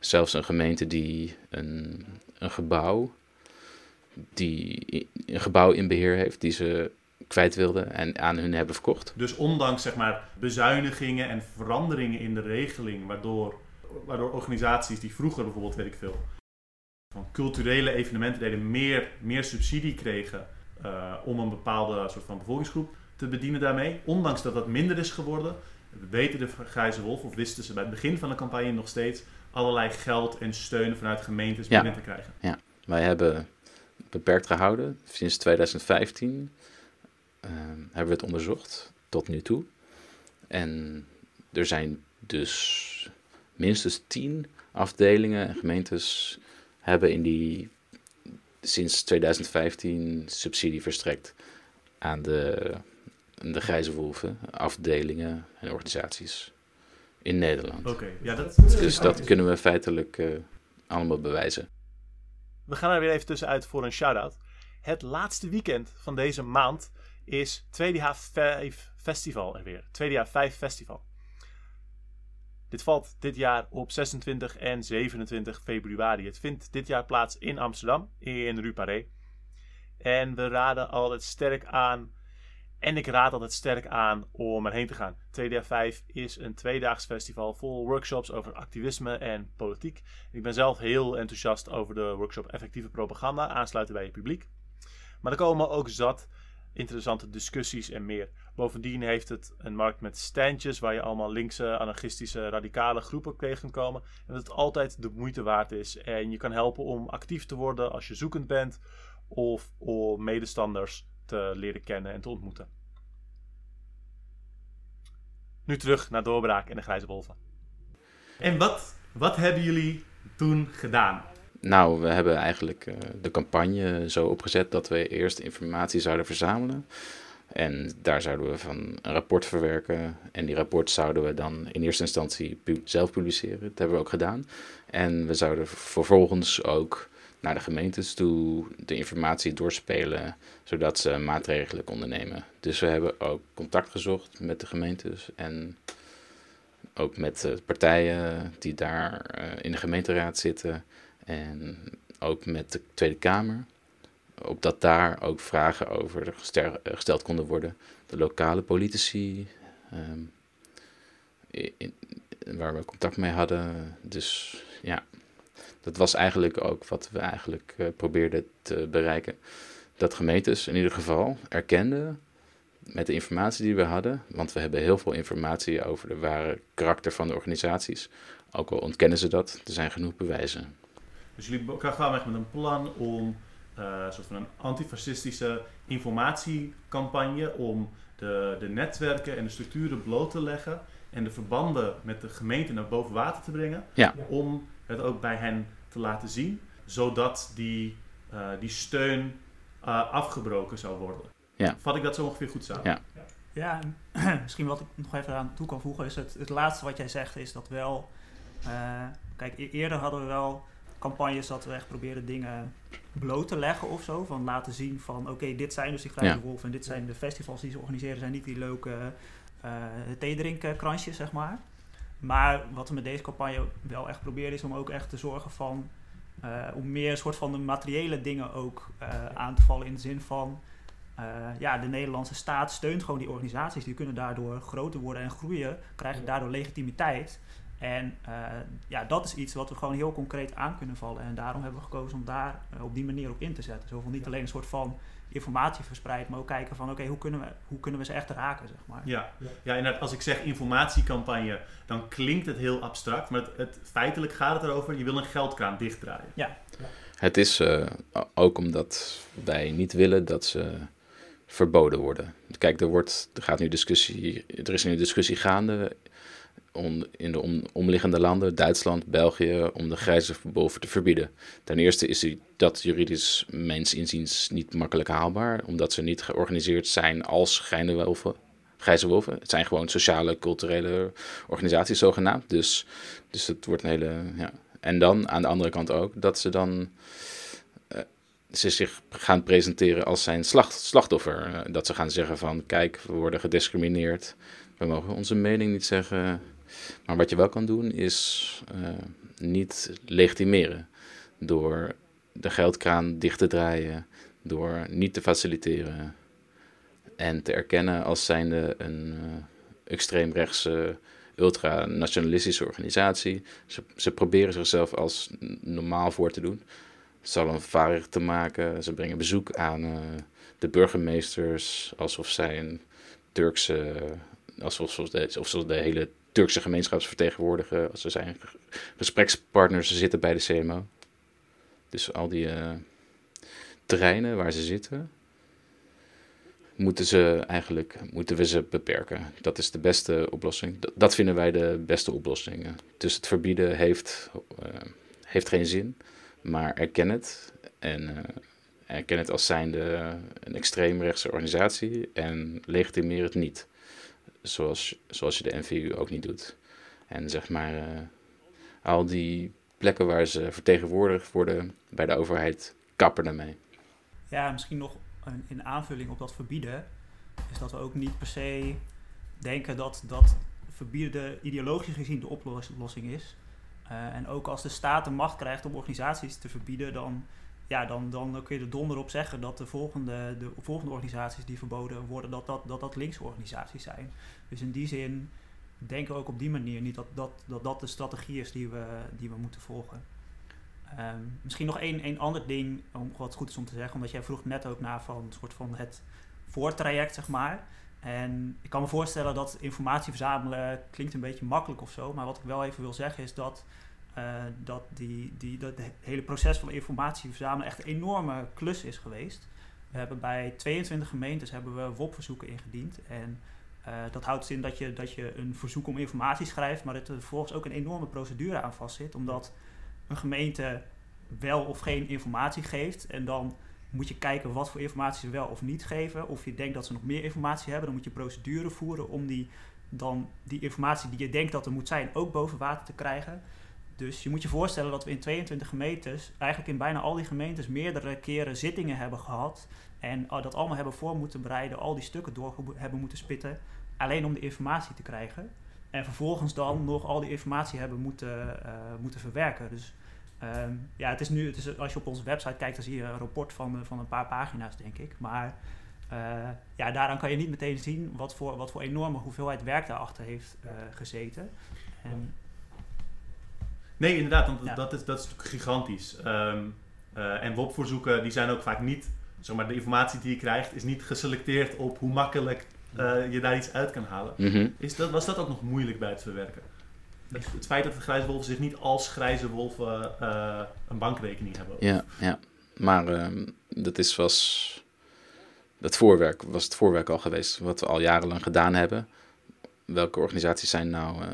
Zelfs een gemeente die een, een gebouw, die een gebouw in beheer heeft, die ze kwijt wilden en aan hun hebben verkocht. Dus ondanks zeg maar, bezuinigingen en veranderingen in de regeling, waardoor, waardoor organisaties die vroeger bijvoorbeeld, weet ik veel, van culturele evenementen deden, meer, meer subsidie kregen om een bepaalde soort van bevolkingsgroep te bedienen daarmee. Ondanks dat dat minder is geworden, weten de Grijze Wolf, of wisten ze bij het begin van de campagne nog steeds, allerlei geld en steun vanuit gemeentes binnen te krijgen. Ja, wij hebben beperkt gehouden. Sinds 2015 uh, ehm, hebben we het onderzocht, tot nu toe. En er zijn dus minstens tien afdelingen en gemeentes hebben in die sinds 2015 subsidie verstrekt aan de, de grijze wolven, afdelingen en organisaties in Nederland. Oké, ja, dat, dus dat kunnen we feitelijk uh, allemaal bewijzen. We gaan er weer even tussenuit voor een shout-out. Het laatste weekend van deze maand is 2DH5 Festival er weer. 2DH5 Festival. Dit valt dit jaar op 26 en 27 februari. Het vindt dit jaar plaats in Amsterdam, in Rue Paré. En we raden altijd sterk aan, en ik raad altijd sterk aan om erheen te gaan. 2DH5 is een tweedaags festival vol workshops over activisme en politiek. Ik ben zelf heel enthousiast over de workshop Effectieve Propaganda, aansluiten bij je publiek. Maar er komen ook zat interessante discussies en meer. Bovendien heeft het een markt met standjes waar je allemaal linkse, anarchistische, radicale groepen tegen kan komen. En dat het altijd de moeite waard is. En je kan helpen om actief te worden als je zoekend bent of om medestanders te leren kennen en te ontmoeten. Nu terug naar Doorbraak en de Grijze Wolven. En wat, wat hebben jullie toen gedaan? Nou, we hebben eigenlijk uh, de campagne zo opgezet dat we eerst informatie zouden verzamelen. En daar zouden we van een rapport verwerken. En die rapport zouden we dan in eerste instantie zelf publiceren. Dat hebben we ook gedaan. En we zouden vervolgens ook naar de gemeentes toe de informatie doorspelen, zodat ze maatregelen konden nemen. Dus we hebben ook contact gezocht met de gemeentes en ook met partijen die daar eh, in de gemeenteraad zitten en ook met de Tweede Kamer. Opdat daar ook vragen over gesteld konden worden. De lokale politici, ehm, waar we contact mee hadden. Dus ja, dat was eigenlijk ook wat we eigenlijk uh, probeerden te bereiken. Dat gemeentes in ieder geval erkenden met de informatie die we hadden, want we hebben heel veel informatie over de ware karakter van de organisaties. Ook al ontkennen ze dat, er zijn genoeg bewijzen. Dus jullie gaan weg met een plan om eh, soort van een antifascistische informatiecampagne om de, de netwerken en de structuren bloot te leggen en de verbanden met de gemeente naar boven water te brengen. Ja. Om het ook bij hen te laten zien, zodat die, eh, die steun eh, afgebroken zou worden. Ja. Vat ik dat zo ongeveer goed samen? Ja. Ja, en [clears throat] misschien wat ik nog even aan toe kan voegen is het, het laatste wat jij zegt is dat wel... eh, kijk, e- eerder hadden we wel campagnes dat we echt probeerden dingen bloot te leggen of zo. Van laten zien van oké, dit zijn dus die grijze Ja. wolven en dit zijn de festivals die ze organiseren. zijn niet die leuke eh theedrinkkransjes, zeg maar. Maar wat we met deze campagne wel echt proberen is om ook echt te zorgen van... eh, om meer een soort van de materiële dingen ook eh, aan te vallen in de zin van... eh, ja, de Nederlandse staat steunt gewoon die organisaties. Die kunnen daardoor groter worden en groeien, krijgen daardoor legitimiteit. En eh, ja, dat is iets wat we gewoon heel concreet aan kunnen vallen. En daarom hebben we gekozen om daar eh, op die manier op in te zetten. Zo van niet alleen een soort van informatie verspreid, maar ook kijken van oké, hoe, kunnen we, hoe kunnen we ze echt raken, zeg maar. Ja, ja inderdaad, als ik zeg informatiecampagne, dan klinkt het heel abstract, maar het, het, feitelijk gaat het erover, je wil een geldkraan dichtdraaien. Het is eh, ook omdat wij niet willen dat ze verboden worden. Kijk, er, wordt, er, gaat nu discussie, er is nu een discussie gaande om, in de om, omliggende landen, Duitsland, België, om de grijze wolven te verbieden. Ten eerste is dat juridisch mijns inziens niet makkelijk haalbaar, omdat ze niet georganiseerd zijn als wolven. Grijze wolven. Het zijn gewoon sociale, culturele organisaties zogenaamd. Dus, dus het wordt een hele... Ja. En dan aan de andere kant ook dat ze dan eh, ze zich gaan presenteren als zijn slacht, slachtoffer. Eh, dat ze gaan zeggen van kijk, we worden gediscrimineerd. We mogen onze mening niet zeggen. Maar wat je wel kan doen is eh, niet legitimeren. Door de geldkraan dicht te draaien. Door niet te faciliteren. En te erkennen als zijnde een eh, extreemrechtse ultranationalistische organisatie. Ze, ze proberen zichzelf als normaal voor te doen. Salonvarig te maken. Ze brengen bezoek aan eh, de burgemeesters alsof zij een Turkse, alsof ze de, alsof ze de hele Turkse gemeenschap vertegenwoordigen. Ze zijn ge- gesprekspartners, ze zitten bij de CMO. Dus al die eh, terreinen waar ze zitten, moeten, ze eigenlijk, moeten we ze beperken. Dat is de beste oplossing. Dat, vinden wij de beste oplossing. Dus het verbieden heeft, eh, heeft geen zin, maar erken het. En eh, erken het als zijnde een extreemrechtse organisatie en legitimeer het niet. Zoals, zoals je de NVU ook niet doet. En zeg maar, eh, al die plekken waar ze vertegenwoordigd worden bij de overheid, kappen ermee. Ja, misschien nog een, in aanvulling op dat verbieden, is dat we ook niet per se denken dat, dat verbieden ideologisch gezien de oplossing is. Uh, en ook als de staat de macht krijgt om organisaties te verbieden, dan, ja, dan, dan kun je er donder op zeggen dat de volgende, de volgende organisaties die verboden worden, dat dat, dat, dat linkse organisaties zijn. Dus in die zin denken we ook op die manier niet dat dat, dat, dat de strategie is die we, die we moeten volgen. Um, misschien nog één, één ander ding, om, wat goed is om te zeggen, omdat jij vroeg net ook naar van, soort van het voortraject, zeg maar. En ik kan me voorstellen dat informatie verzamelen klinkt een beetje makkelijk of zo, maar wat ik wel even wil zeggen is dat, dat, die, die, dat het hele proces van informatie verzamelen echt een enorme klus is geweest. We hebben bij 22 gemeentes hebben we WOP-verzoeken ingediend en uh, dat houdt in dat je, dat je een verzoek om informatie schrijft, maar dat er vervolgens ook een enorme procedure aan vastzit, omdat een gemeente wel of geen informatie geeft. En dan moet je kijken wat voor informatie ze wel of niet geven. Of je denkt dat ze nog meer informatie hebben, dan moet je procedure voeren om die, dan die informatie die je denkt dat er moet zijn ook boven water te krijgen. Dus je moet je voorstellen dat we in 22 gemeentes, eigenlijk in bijna al die gemeentes, meerdere keren zittingen hebben gehad. En dat allemaal hebben voor moeten bereiden, al die stukken door hebben moeten spitten. Alleen om de informatie te krijgen. En vervolgens dan nog al die informatie hebben moeten, uh, moeten verwerken. Dus um, ja, het is nu, het is, als je op onze website kijkt, dan zie je een rapport van, van een paar pagina's, denk ik. Maar uh, ja, daaraan kan je niet meteen zien wat voor, wat voor enorme hoeveelheid werk daarachter heeft gezeten. En, nee, inderdaad, want ja. dat, is, dat is natuurlijk gigantisch. Um, en WOP-verzoeken, die zijn ook vaak niet, zeg maar, de informatie die je krijgt, is niet geselecteerd op hoe makkelijk uh, je daar iets uit kan halen. Mm -hmm. Is dat, was dat ook nog moeilijk bij het verwerken? Het, het feit dat de grijze wolven zich niet als grijze wolven uh, een bankrekening hebben. Ja, ja. Maar ehm, dat is, was, dat voorwerk, was het voorwerk al geweest, wat we al jarenlang gedaan hebben. Welke organisaties zijn nou, uh,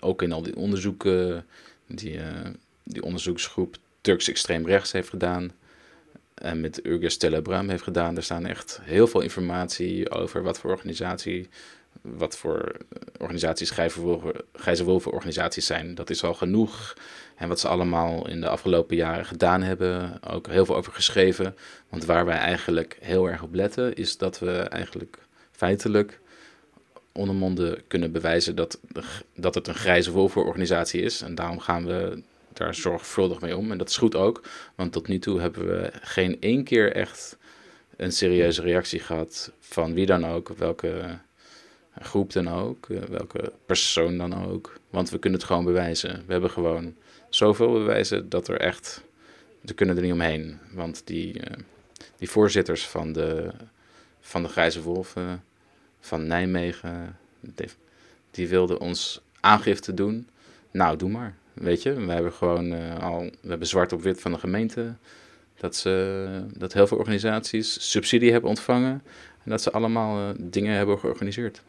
ook in al die onderzoeken, die, uh, die onderzoeksgroep Turks extreem rechts heeft gedaan. En met Urges Telebram heeft gedaan. Er staan echt heel veel informatie over wat voor organisatie, wat voor organisaties Gijze Wolven organisaties zijn. Dat is al genoeg. En wat ze allemaal in de afgelopen jaren gedaan hebben, ook heel veel over geschreven. Want waar wij eigenlijk heel erg op letten, is dat we eigenlijk feitelijk onder monden kunnen bewijzen dat, dat het een grijze wolvenorganisatie is. En daarom gaan we daar zorgvuldig mee om. En dat is goed ook, want tot nu toe hebben we geen één keer echt een serieuze reactie gehad van wie dan ook, welke groep dan ook, eh, welke persoon dan ook. Want we kunnen het gewoon bewijzen. We hebben gewoon zoveel bewijzen dat er echt, we kunnen er niet omheen. Want die, uh, die voorzitters van de, van de Grijze Wolven van Nijmegen, die, die wilden ons aangifte doen. Nou, doe maar. Weet je, we hebben gewoon uh, al, we hebben zwart op wit van de gemeente dat, ze, dat heel veel organisaties subsidie hebben ontvangen en dat ze allemaal uh, dingen hebben georganiseerd.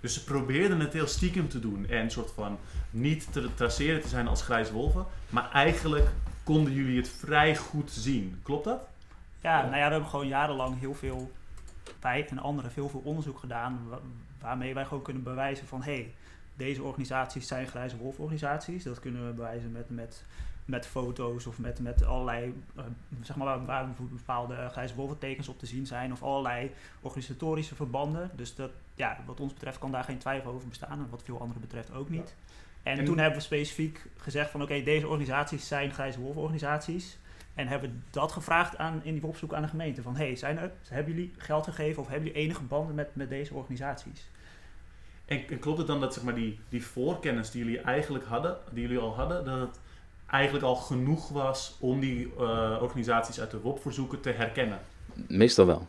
Dus ze probeerden het heel stiekem te doen en een soort van niet te traceren te zijn als grijze wolven, maar eigenlijk konden jullie het vrij goed zien. Klopt dat? Ja, nou ja, we hebben gewoon jarenlang heel veel, wij en anderen, heel veel onderzoek gedaan waarmee wij gewoon kunnen bewijzen van hé, hey, deze organisaties zijn grijze wolforganisaties. Dat kunnen we bewijzen met, met, met foto's of met, met allerlei, uh, zeg maar, waar, waar bepaalde grijze wolventekens op te zien zijn. Of allerlei organisatorische verbanden. Dus dat, ja, wat ons betreft kan daar geen twijfel over bestaan. En wat veel anderen betreft ook niet. En, toen hebben we specifiek gezegd van oké, deze organisaties zijn grijze wolforganisaties. En hebben we dat gevraagd aan, in die opzoek aan de gemeente. Van hey, zijn er, hebben jullie geld gegeven of hebben jullie enige banden met, met deze organisaties? En, klopt het dan dat zeg maar, die, die voorkennis die jullie eigenlijk hadden, die jullie al hadden, dat het eigenlijk al genoeg was om die uh, organisaties uit de WOP-verzoeken te herkennen? Meestal wel.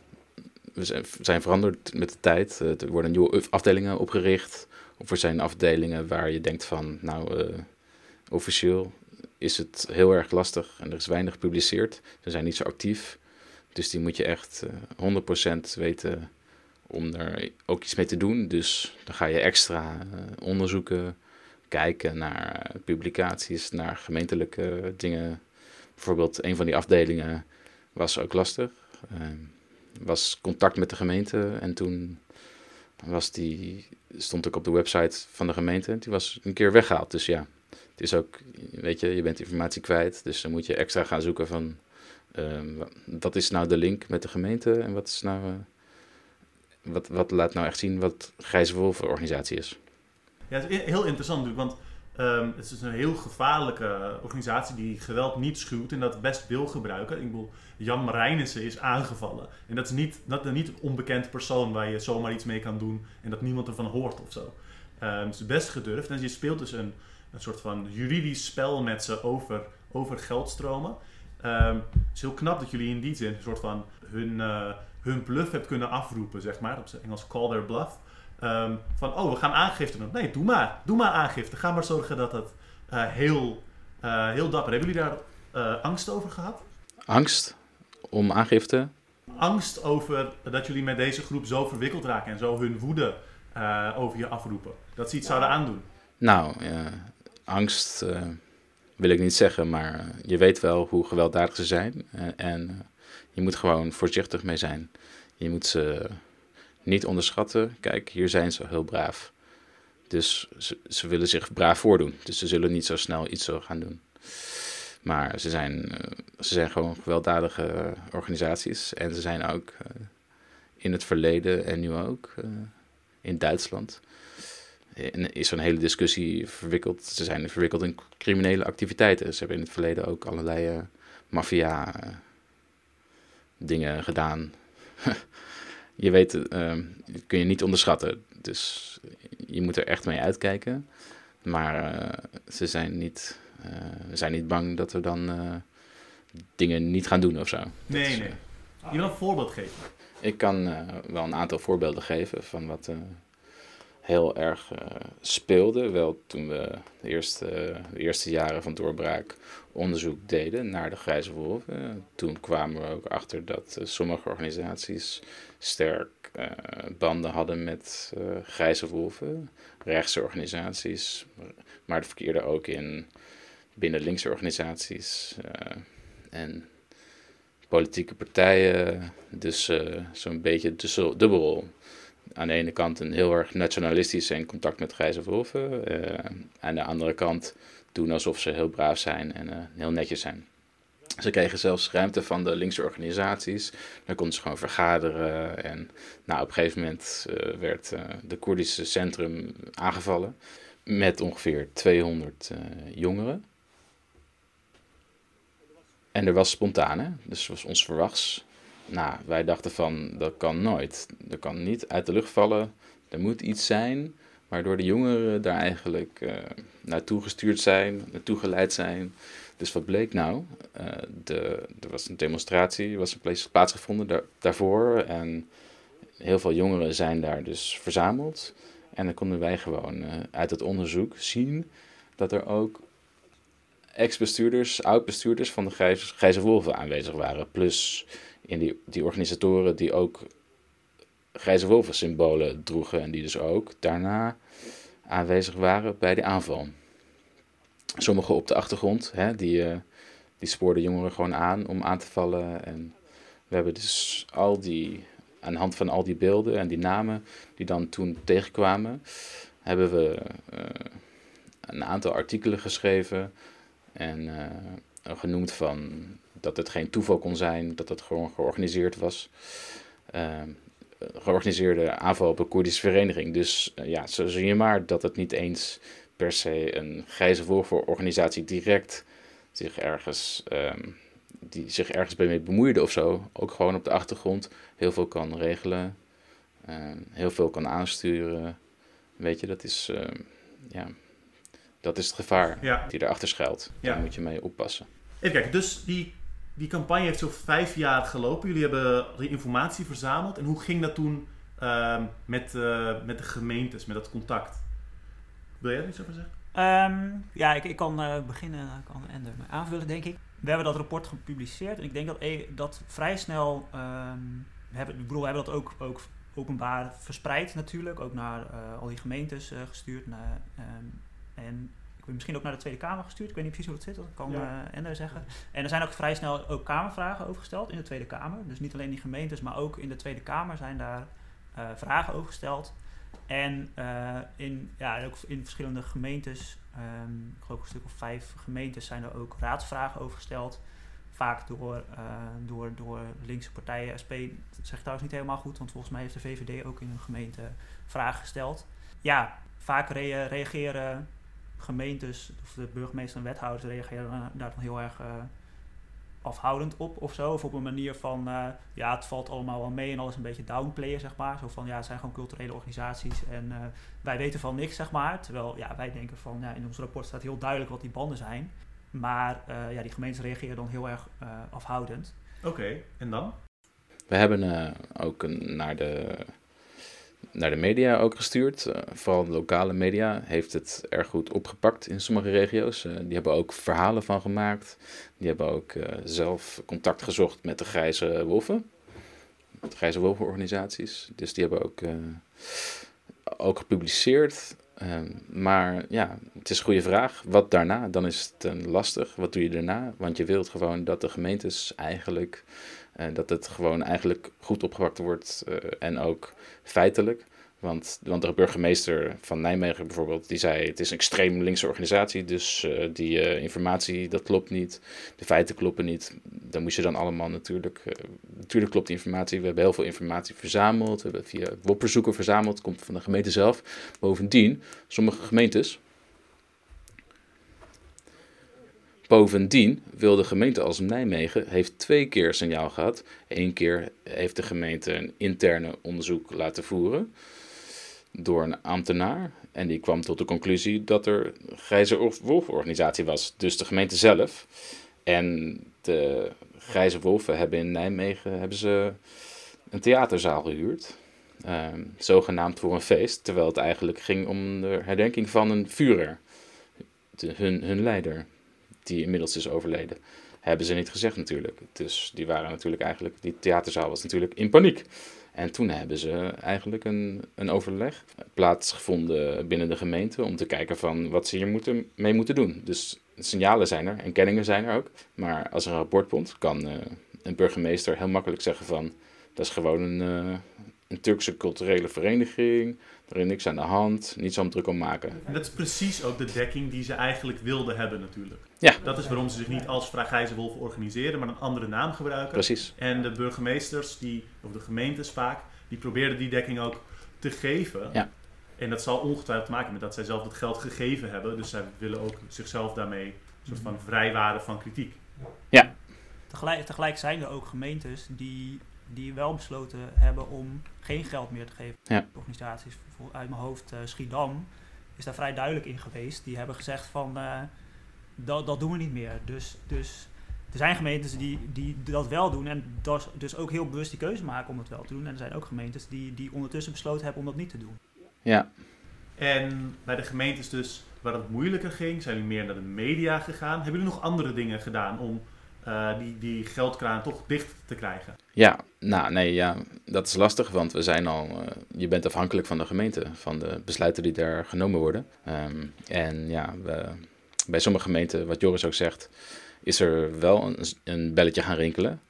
We zijn veranderd met de tijd. Eh, er worden nieuwe afdelingen opgericht. Of er zijn afdelingen waar je denkt van, nou, uh, officieel is het heel erg lastig en er is weinig gepubliceerd. Ze zijn niet zo actief. Dus die moet je echt uh, 100% weten om er ook iets mee te doen. Dus dan ga je extra uh, onderzoeken, kijken naar publicaties, naar gemeentelijke dingen. Bijvoorbeeld een van die afdelingen was ook lastig. Uh, was contact met de gemeente en toen was die, stond ook op de website van de gemeente. Die was een keer weggehaald. Dus ja, het is ook, weet je, je bent informatie kwijt. Dus dan moet je extra gaan zoeken van, uh, wat is nou de link met de gemeente en wat is nou... Uh, wat, wat laat nou echt zien wat Grijze organisatie is? Ja, het is heel interessant want um, het is een heel gevaarlijke organisatie die geweld niet schuwt en dat best wil gebruiken. Ik bedoel, Jan Marijnissen is aangevallen. En dat is niet, dat is niet een onbekend persoon waar je zomaar iets mee kan doen en dat niemand ervan hoort of zo. Um, het is best gedurfd en je speelt dus een, een soort van juridisch spel met ze over, over geldstromen. Um, het is heel knap dat jullie in die zin een soort van hun... Uh, hun bluff hebt kunnen afroepen, zeg maar. Op zijn Engels call their bluff. Ehm, van, oh, we gaan aangifte doen. Nee, doe maar. Doe maar aangifte. Ga maar zorgen dat het uh, heel, uh, heel dapper. Hebben jullie daar angst over gehad? Angst om aangifte? Angst over dat jullie met deze groep zo verwikkeld raken en zo hun woede over je afroepen. Dat ze iets zouden aandoen. Nou, angst wil ik niet zeggen, maar je weet wel hoe gewelddadig ze zijn. en je moet gewoon voorzichtig mee zijn. Je moet ze niet onderschatten. Kijk, hier zijn ze heel braaf. Dus ze, willen zich braaf voordoen. Dus ze zullen niet zo snel iets zo gaan doen. Maar ze zijn, ze zijn gewoon gewelddadige organisaties. En ze zijn ook in het verleden en nu ook in Duitsland. Is een hele discussie verwikkeld. Ze zijn verwikkeld in criminele activiteiten. Ze hebben in het verleden ook allerlei maffia dingen gedaan. [laughs] je weet, uh, kun je niet onderschatten. Dus je moet er echt mee uitkijken. Maar uh, ze zijn niet, uh, zijn niet bang dat we dan uh, dingen niet gaan doen of zo. Nee, is, nee. Je wil een voorbeeld geven? Ik kan wel een aantal voorbeelden geven van wat heel erg uh, speelde. Wel toen we de eerste, de eerste jaren van doorbraak onderzoek deden naar de grijze wolven. Toen kwamen we ook achter dat sommige organisaties sterk banden hadden met grijze wolven. Rechtse organisaties, maar het verkeerde ook in binnen linkse organisaties en politieke partijen. Dus zo'n beetje dubbelrol aan de ene kant een heel erg nationalistisch en contact met grijze wolven. Uh, aan de andere kant doen alsof ze heel braaf zijn en uh, heel netjes zijn. Ze kregen zelfs ruimte van de linkse organisaties. Daar konden ze gewoon vergaderen. En nou, op een gegeven moment uh, werd de Koerdische centrum aangevallen. Met ongeveer 200 jongeren. En er was spontaan, hè? dus was ons verwachts. Nou, wij dachten van, dat kan nooit. Dat kan niet uit de lucht vallen. Er moet iets zijn waardoor de jongeren daar eigenlijk uh, naartoe gestuurd zijn, naartoe geleid zijn. Dus wat bleek nou? Uh, de, er was een demonstratie, er was een plaatsgevonden daar, daarvoor. En heel veel jongeren zijn daar dus verzameld. En dan konden wij gewoon uh, uit het onderzoek zien dat er ook ex-bestuurders, oud-bestuurders van de Grijze Wolven aanwezig waren. Plus in die, die organisatoren die ook grijze wolven symbolen droegen en die dus ook daarna aanwezig waren bij de aanval. Sommigen op de achtergrond, hè, die, uh, die spoorden jongeren gewoon aan om aan te vallen. En we hebben dus al die, aan de hand van al die beelden en die namen die dan toen tegenkwamen, hebben we uh, een aantal artikelen geschreven en uh, genoemd van dat het geen toeval kon zijn, dat het gewoon georganiseerd was. Uh, georganiseerde aanval op een Koerdische vereniging. Dus uh, ja, zo zie je maar dat het niet eens per se een grijze organisatie direct zich ergens, um, die zich ergens bij mee bemoeide of zo, ook gewoon op de achtergrond heel veel kan regelen, uh, heel veel kan aansturen. Weet je, dat is, uh, ja, dat is het gevaar ja. die erachter schuilt. Ja. Daar moet je mee oppassen. Even kijken, dus die die campagne heeft zo vijf jaar gelopen. Jullie hebben de informatie verzameld. En hoe ging dat toen uh, met, uh, met de gemeentes, met dat contact? Wil jij er iets over zeggen? Um, ja, ik, ik kan uh, beginnen kan me aanvullen, denk ik. We hebben dat rapport gepubliceerd en ik denk dat e dat vrij snel. Um, hebben, ik bedoel, we hebben dat ook, ook openbaar verspreid natuurlijk, ook naar uh, al die gemeentes gestuurd. Naar, en misschien ook naar de Tweede Kamer gestuurd. Ik weet niet precies hoe dat zit, dat kan ja. uh, Ender zeggen. En er zijn ook vrij snel ook Kamervragen over gesteld in de Tweede Kamer. Dus niet alleen die gemeentes, maar ook in de Tweede Kamer zijn daar uh, vragen over gesteld. En uh, in, ja, ook in verschillende gemeentes, um, ik geloof een stuk of vijf gemeentes, zijn er ook raadsvragen over gesteld. Vaak door, door, door linkse partijen. SP zeg ik trouwens niet helemaal goed, want volgens mij heeft de VVD ook in een gemeente vragen gesteld. Ja, vaak re reageren gemeentes, of de burgemeester en wethouders reageren daar dan heel erg uh, afhoudend op of zo. Of op een manier van, uh, ja, het valt allemaal wel mee en alles een beetje downplayen, zeg maar. Zo van, ja, het zijn gewoon culturele organisaties en uh, wij weten van niks, zeg maar. Terwijl, ja, wij denken van, ja, in ons rapport staat heel duidelijk wat die banden zijn. Maar ja, die gemeentes reageren dan heel erg afhoudend. Oké, en dan? We hebben ook een, naar de naar de media ook gestuurd. Uh, vooral de lokale media heeft het erg goed opgepakt in sommige regio's. Uh, die hebben ook verhalen van gemaakt. Die hebben ook uh, zelf contact gezocht met de Grijze Wolven. De Grijze Wolvenorganisaties. Dus die hebben ook, ook gepubliceerd. Ehm, maar ja, het is een goede vraag. Wat daarna? Dan is het lastig. Wat doe je daarna? Want je wilt gewoon dat de gemeentes eigenlijk en dat het gewoon eigenlijk goed opgepakt wordt uh, en ook feitelijk. Want, want de burgemeester van Nijmegen bijvoorbeeld, die zei het is een extreem linkse organisatie, dus uh, die informatie, dat klopt niet, de feiten kloppen niet. Dan moest je dan allemaal natuurlijk, natuurlijk klopt die informatie. We hebben heel veel informatie verzameld, we hebben via WOP-verzoeken verzameld, komt van de gemeente zelf. Bovendien, sommige gemeentes, Bovendien wil de gemeente als Nijmegen heeft twee keer signaal gehad. Eén keer heeft de gemeente een interne onderzoek laten voeren door een ambtenaar. En die kwam tot de conclusie dat er grijze wolforganisatie was. Dus de gemeente zelf en de grijze wolven hebben in Nijmegen hebben ze een theaterzaal gehuurd. ehm, zogenaamd voor een feest, terwijl het eigenlijk ging om de herdenking van een de, hun, hun leider, die inmiddels is overleden. Hebben ze niet gezegd natuurlijk. Dus die waren natuurlijk eigenlijk, die theaterzaal was natuurlijk in paniek. En toen hebben ze eigenlijk een, een overleg plaatsgevonden binnen de gemeente om te kijken van wat ze hier moeten, mee moeten doen. Dus signalen zijn er en kenningen zijn er ook. Maar als er een rapport komt, kan uh, een burgemeester heel makkelijk zeggen van dat is gewoon een, uh, een Turkse culturele vereniging. Er is niks aan de hand, niets om druk om maken. En dat is precies ook de dekking die ze eigenlijk wilden hebben natuurlijk. Ja. Dat is waarom ze zich niet als Vragijze Wolf organiseren, maar een andere naam gebruiken. Precies. En de burgemeesters, die, of de gemeentes vaak, die probeerden die dekking ook te geven. Ja. En dat zal ongetwijfeld te maken met dat zij zelf het geld gegeven hebben. Dus zij willen ook zichzelf daarmee een soort van vrijwaren van kritiek. Ja. Tegelijk, tegelijk zijn er ook gemeentes die, die wel besloten hebben om geen geld meer te geven Ja. organisaties. Uit mijn hoofd, eh, Schiedam is daar vrij duidelijk in geweest. Die hebben gezegd van, eh, dat, dat doen we niet meer. Dus, dus er zijn gemeentes die, die dat wel doen en dus, dus ook heel bewust die keuze maken om het wel te doen. En er zijn ook gemeentes die, die ondertussen besloten hebben om dat niet te doen. Ja, En bij de gemeentes dus waar het moeilijker ging, zijn jullie meer naar de media gegaan. Hebben jullie nog andere dingen gedaan om eh, die, die geldkraan toch dicht te krijgen? Ja, nou nee, ja, dat is lastig, want we zijn al, eh, je bent afhankelijk van de gemeente, van de besluiten die daar genomen worden. Ehm, en ja, we, bij sommige gemeenten, wat Joris ook zegt, is er wel een, een belletje gaan rinkelen.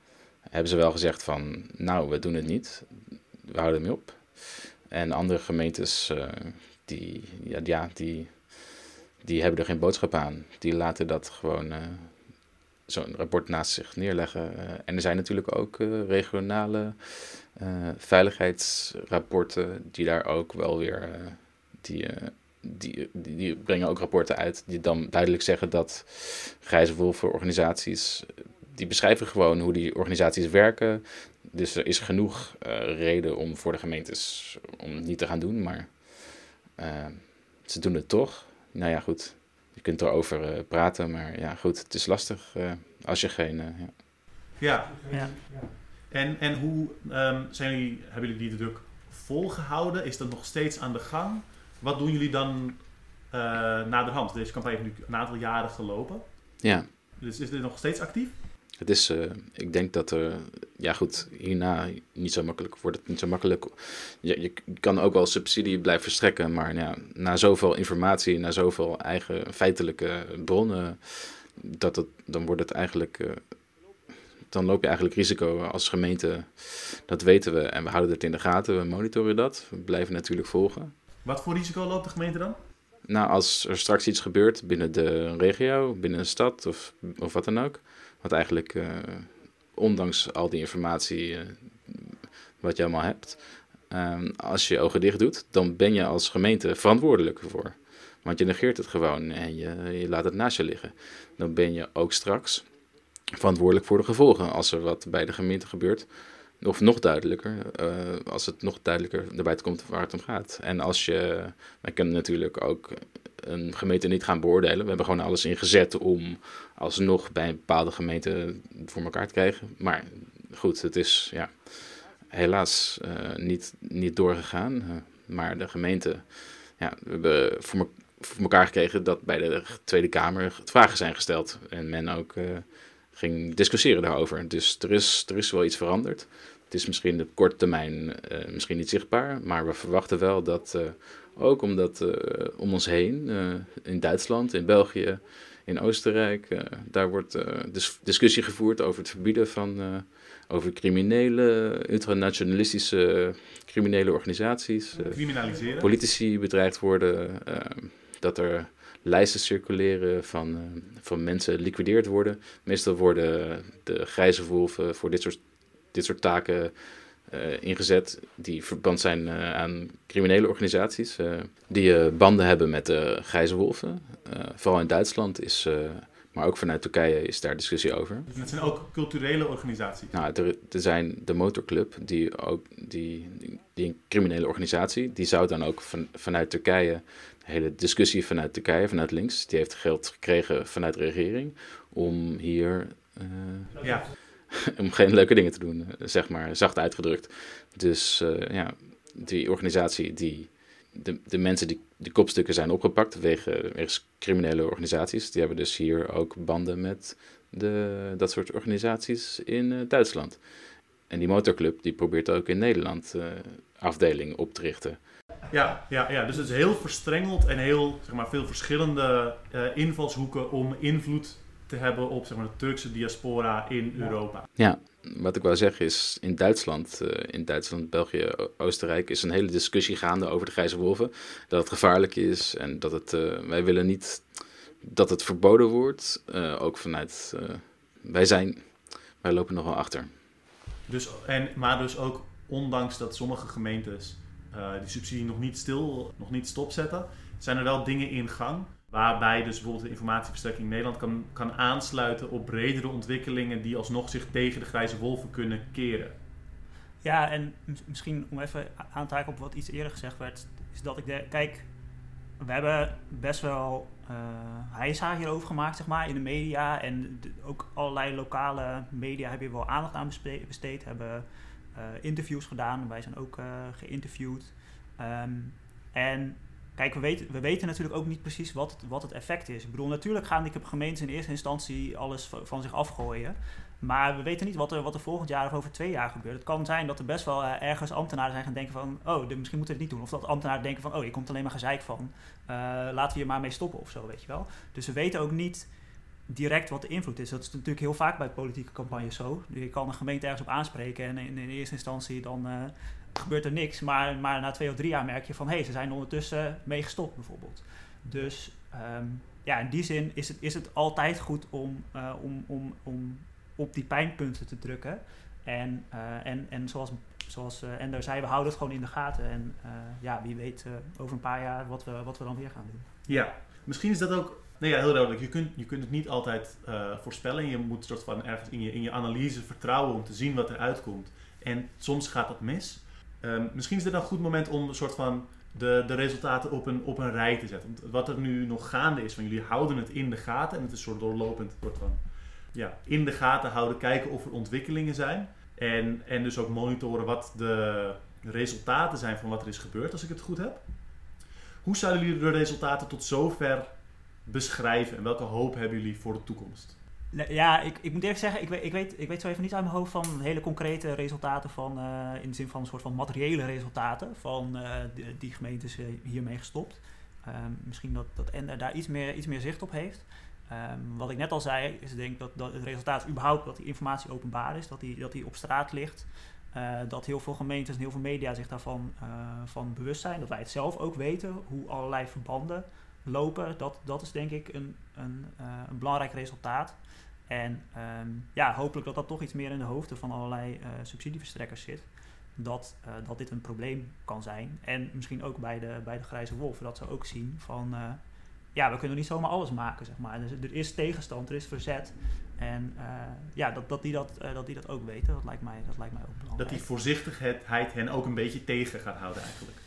Hebben ze wel gezegd van, nou, we doen het niet, we houden ermee op. En andere gemeentes, eh, die, ja, die, die hebben er geen boodschap aan. Die laten dat gewoon zo'n rapport naast zich neerleggen. Eh, en er zijn natuurlijk ook eh, regionale eh, veiligheidsrapporten die daar ook wel weer... die, die, die, die brengen ook rapporten uit die dan duidelijk zeggen dat grijze wolven organisaties... Die beschrijven gewoon hoe die organisaties werken. Dus er is genoeg reden om voor de gemeentes om het niet te gaan doen. Maar ze doen het toch. Nou ja, goed. Je kunt erover eh, praten, maar ja, goed, het is lastig eh, als je geen. eh, ja. Ja. Ja. En, en hoe ehm, zijn jullie, hebben jullie die druk volgehouden? Is dat nog steeds aan de gang? Wat doen jullie dan eh naderhand? Deze campagne heeft nu een aantal jaren gelopen. ja, Dus is dit nog steeds actief? Het is. eh, ik denk dat er. Ja, goed, hierna niet zo makkelijk wordt het niet zo makkelijk. Je, je kan ook wel subsidie blijven verstrekken, maar ja, na zoveel informatie, na zoveel eigen feitelijke bronnen, dat het, dan wordt het eigenlijk. eh, dan loop je eigenlijk risico als gemeente. Dat weten we en we houden het in de gaten. We monitoren dat. We blijven natuurlijk volgen. Wat voor risico loopt de gemeente dan? Nou, als er straks iets gebeurt binnen de regio, binnen een stad of, of wat dan ook. Wat eigenlijk, eh, ondanks al die informatie eh, wat je allemaal hebt. ehm, als je je ogen dicht doet, dan ben je als gemeente verantwoordelijk ervoor. Want je negeert het gewoon en je, je laat het naast je liggen. Dan ben je ook straks verantwoordelijk voor de gevolgen als er wat bij de gemeente gebeurt. Of nog duidelijker, eh, als het nog duidelijker buiten komt waar het om gaat. En als je, wij kunnen natuurlijk ook een gemeente niet gaan beoordelen. We hebben gewoon alles ingezet om alsnog bij een bepaalde gemeente voor elkaar te krijgen. Maar goed, het is ja, helaas eh, niet, niet doorgegaan. Eh, maar de gemeente, ja, we hebben voor, elkaar gekregen dat bij de Tweede Kamer vragen zijn gesteld. En men ook eh, ging discussiëren daarover. Dus er is, er is wel iets veranderd. Het is misschien op korte termijn misschien niet zichtbaar, maar we verwachten wel dat ook omdat eh, om ons heen, eh, in Duitsland, in België, in Oostenrijk, eh, daar wordt dis- discussie gevoerd over het verbieden van, over criminele, ultranationalistische criminele organisaties. Criminaliseren? politici bedreigd worden, dat er lijsten circuleren van, van mensen liquideerd worden. Meestal worden de grijze wolven voor dit soort, dit soort taken ingezet die verband zijn eh, aan criminele organisaties eh, die eh, banden hebben met de grijze wolven. Eh, vooral in Duitsland is, eh, maar ook vanuit Turkije is daar discussie over. Dus het zijn ook culturele organisaties. Nou, er, er zijn de motorclub, die ook die, die, die een criminele organisatie, die zou dan ook van, vanuit Turkije, de hele discussie vanuit Turkije, vanuit links, die heeft geld gekregen vanuit de regering om hier eh, Ja. [laughs] om geen leuke dingen te doen, eh, zeg maar, zacht uitgedrukt. Dus eh, ja, die organisatie die de, de mensen die de kopstukken zijn opgepakt wegen, wegens criminele organisaties, die hebben dus hier ook banden met de, dat soort organisaties in uh, Duitsland. En die motorclub die probeert ook in Nederland uh, afdeling op te richten. Ja, ja, ja, dus het is heel verstrengeld en heel zeg maar, veel verschillende invalshoeken om invloed te hebben op zeg maar, de Turkse diaspora in Europa. Ja, wat ik wou zeggen is, in Duitsland, uh, in Duitsland, België, Oostenrijk, is een hele discussie gaande over de grijze wolven. Dat het gevaarlijk is en dat het, uh, wij willen niet dat het verboden wordt. Uh, ook vanuit, wij zijn, wij lopen nog wel achter. Dus, en, maar dus ook ondanks dat sommige gemeentes die subsidie nog niet stil, nog niet stopzetten, zijn er wel dingen in gang Waarbij dus bijvoorbeeld de informatieverstrekking in Nederland kan, kan aansluiten op bredere ontwikkelingen die alsnog zich tegen de grijze wolven kunnen keren. Ja, en misschien om even aan te haken op wat iets eerder gezegd werd, is dat ik de, kijk, we hebben best wel uh, heisa hierover gemaakt, zeg maar, in de media. En ook allerlei lokale media hebben hier wel aandacht aan besteed, hebben uh, interviews gedaan. Wij zijn ook uh, geïnterviewd. Um, en Kijk, we weten, we weten natuurlijk ook niet precies wat het, wat het effect is. Ik bedoel, natuurlijk gaan die gemeentes in eerste instantie alles van zich afgooien. Maar we weten niet wat er, wat er volgend jaar of over twee jaar gebeurt. Het kan zijn dat er best wel uh, ergens ambtenaren zijn gaan denken van... oh, misschien moeten we het niet doen. Of dat ambtenaren denken van... oh, je komt alleen maar gezeik van. Uh, laten we hier maar mee stoppen of zo, weet je wel. Dus we weten ook niet direct wat de invloed is. Dat is natuurlijk heel vaak bij politieke campagnes zo. Je kan een gemeente ergens op aanspreken... en in, in eerste instantie dan... Uh, gebeurt er niks. Maar, maar na twee of drie jaar merk je van hé, hey, ze zijn ondertussen mee gestopt bijvoorbeeld. Dus um, ja, in die zin is het, is het altijd goed om, uh, om, om, om op die pijnpunten te drukken. En, uh, en, en zoals, zoals uh, Ender zei, we houden het gewoon in de gaten. En ja, wie weet over een paar jaar wat we, wat we dan weer gaan doen. Ja, misschien is dat ook Nee, ja, heel duidelijk. Je kunt, je kunt het niet altijd voorspellen. Je moet soort van ergens in je, in je analyse vertrouwen om te zien wat er uitkomt. En soms gaat dat mis. Um, misschien is dit een goed moment om een soort van de, de resultaten op een, op een rij te zetten. Wat er nu nog gaande is, van jullie houden het in de gaten en het is een soort doorlopend soort ja, in de gaten houden, kijken of er ontwikkelingen zijn. En, en dus ook monitoren wat de resultaten zijn van wat er is gebeurd, als ik het goed heb. Hoe zouden jullie de resultaten tot zover beschrijven en welke hoop hebben jullie voor de toekomst? Ja, ik, ik moet eerlijk zeggen, ik weet, ik, weet, ik weet zo even niet uit mijn hoofd van hele concrete resultaten van, uh, in de zin van een soort van materiële resultaten van uh, die, gemeentes uh, hiermee gestopt. Um, misschien dat, dat Ender daar iets meer, iets meer zicht op heeft. Um, wat ik net al zei, is denk dat, dat het resultaat überhaupt dat die informatie openbaar is, dat die, dat die op straat ligt. dat heel veel gemeentes en heel veel media zich daarvan van bewust zijn. Dat wij het zelf ook weten, hoe allerlei verbanden lopen. Dat, dat is denk ik een, een, een belangrijk resultaat. En um, ja, hopelijk dat dat toch iets meer in de hoofden van allerlei uh, subsidieverstrekkers zit. Dat, uh, dat dit een probleem kan zijn. En misschien ook bij de, bij de grijze wolven, dat ze ook zien van... Ja, we kunnen niet zomaar alles maken, zeg maar. Dus er is tegenstand, er is verzet. En ja, dat, dat, die dat, dat die dat ook weten, dat lijkt mij, dat lijkt mij ook belangrijk. Dat die voorzichtigheid hen ook een beetje tegen gaat houden eigenlijk.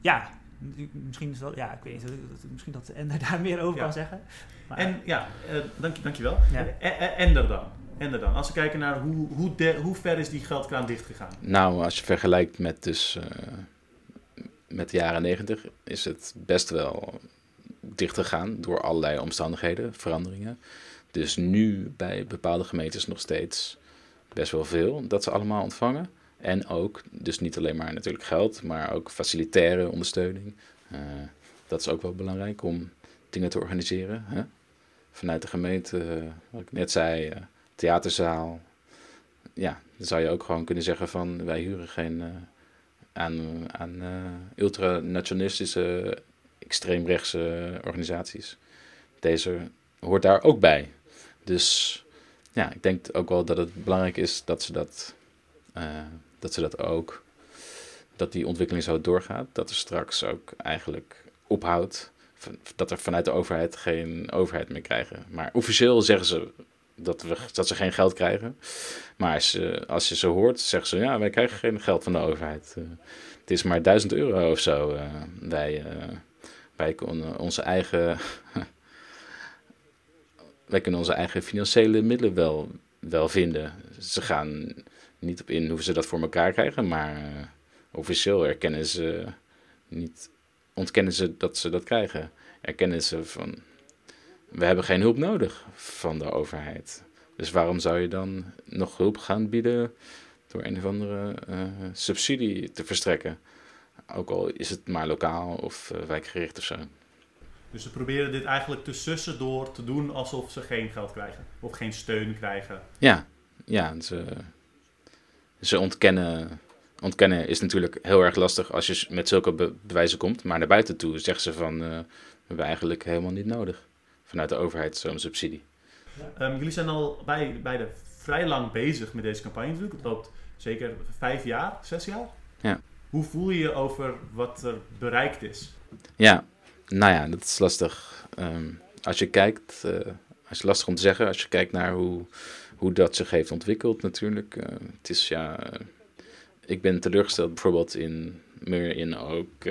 Ja, misschien is dat, ja, ik weet niet, misschien dat Ender [laughs] daar meer over ja. kan zeggen. Maar, en ja, uh, dank, dankjewel. Ja. Ender dan. Ender dan. Als we kijken naar hoe, hoe, de, hoe ver is die geldkraan dichtgegaan? Nou, als je vergelijkt met dus uh, met de jaren negentig, is het best wel dicht gegaan door allerlei omstandigheden, veranderingen. Dus nu bij bepaalde gemeentes nog steeds best wel veel dat ze allemaal ontvangen. En ook, dus niet alleen maar natuurlijk geld, maar ook facilitaire ondersteuning. Uh, dat is ook wel belangrijk om dingen te organiseren. Hè? Vanuit de gemeente, uh, wat ik net zei, uh, theaterzaal. Ja, dan zou je ook gewoon kunnen zeggen van wij huren geen aan, aan ultranationalistische, extreemrechtse organisaties. Deze hoort daar ook bij. Dus ja, ik denk ook wel dat het belangrijk is dat ze dat dat ze dat ook, dat die ontwikkeling zo doorgaat, dat er straks ook eigenlijk ophoudt, dat er vanuit de overheid geen overheid meer krijgen. Maar officieel zeggen ze dat, we, dat ze geen geld krijgen. Maar als, je, als je ze hoort, zeggen ze ja, wij krijgen geen geld van de overheid. Uh, het is maar 1000 euro of zo. Uh, wij, uh, wij kunnen onze eigen. [laughs] wij kunnen onze eigen financiële middelen wel, wel vinden. Ze gaan niet op in hoe ze dat voor elkaar krijgen, maar uh, officieel erkennen ze niet, ontkennen ze dat ze dat krijgen. Erkennen ze van, we hebben geen hulp nodig van de overheid. Dus waarom zou je dan nog hulp gaan bieden door een of andere uh, subsidie te verstrekken? Ook al is het maar lokaal of uh, wijkgericht of zo. Dus ze proberen dit eigenlijk te sussen door te doen alsof ze geen geld krijgen. Of geen steun krijgen. Ja, ja ze, ze ontkennen. Ontkennen is natuurlijk heel erg lastig als je met zulke bewijzen komt. Maar naar buiten toe zeggen ze van, uh, we hebben eigenlijk helemaal niet nodig. Vanuit de overheid zo'n subsidie. Um, jullie zijn al bij, bij de vrij lang bezig met deze campagne natuurlijk. Het loopt zeker vijf jaar, zes jaar. Ja. Hoe voel je je over wat er bereikt is? Ja, nou ja, dat is lastig. Um, als je kijkt, uh, is lastig om te zeggen, als je kijkt naar hoe, hoe dat zich heeft ontwikkeld natuurlijk. Uh, het is ja, uh, ik ben teleurgesteld bijvoorbeeld in meer in ook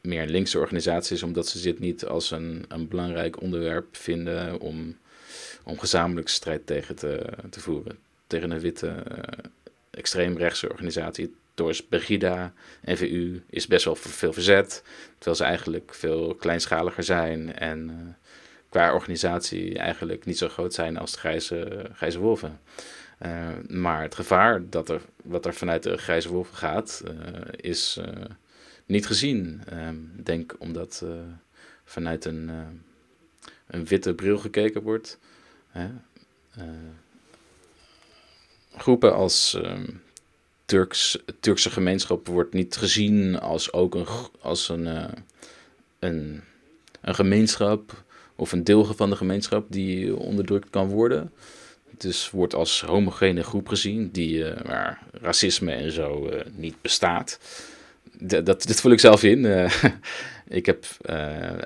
meer linkse organisaties, omdat ze dit niet als een, een belangrijk onderwerp vinden om, om gezamenlijk strijd tegen te, te voeren. Tegen een witte extreemrechtse organisatie. Torres Brigida, NVU, is best wel veel verzet. Terwijl ze eigenlijk veel kleinschaliger zijn en qua organisatie eigenlijk niet zo groot zijn als de Grijze, grijze Wolven. Uh, maar het gevaar dat er, wat er vanuit de Grijze Wolven gaat, uh, is niet gezien. Ik denk omdat vanuit een, een witte bril gekeken wordt. groepen als um, Turks, Turkse gemeenschap wordt niet gezien als ook een, als een, een, een gemeenschap of een deel van de gemeenschap die onderdrukt kan worden. Dus wordt als homogene groep gezien die uh, waar racisme en zo uh, niet bestaat. D dat, dit ik zelf in. [laughs] ik heb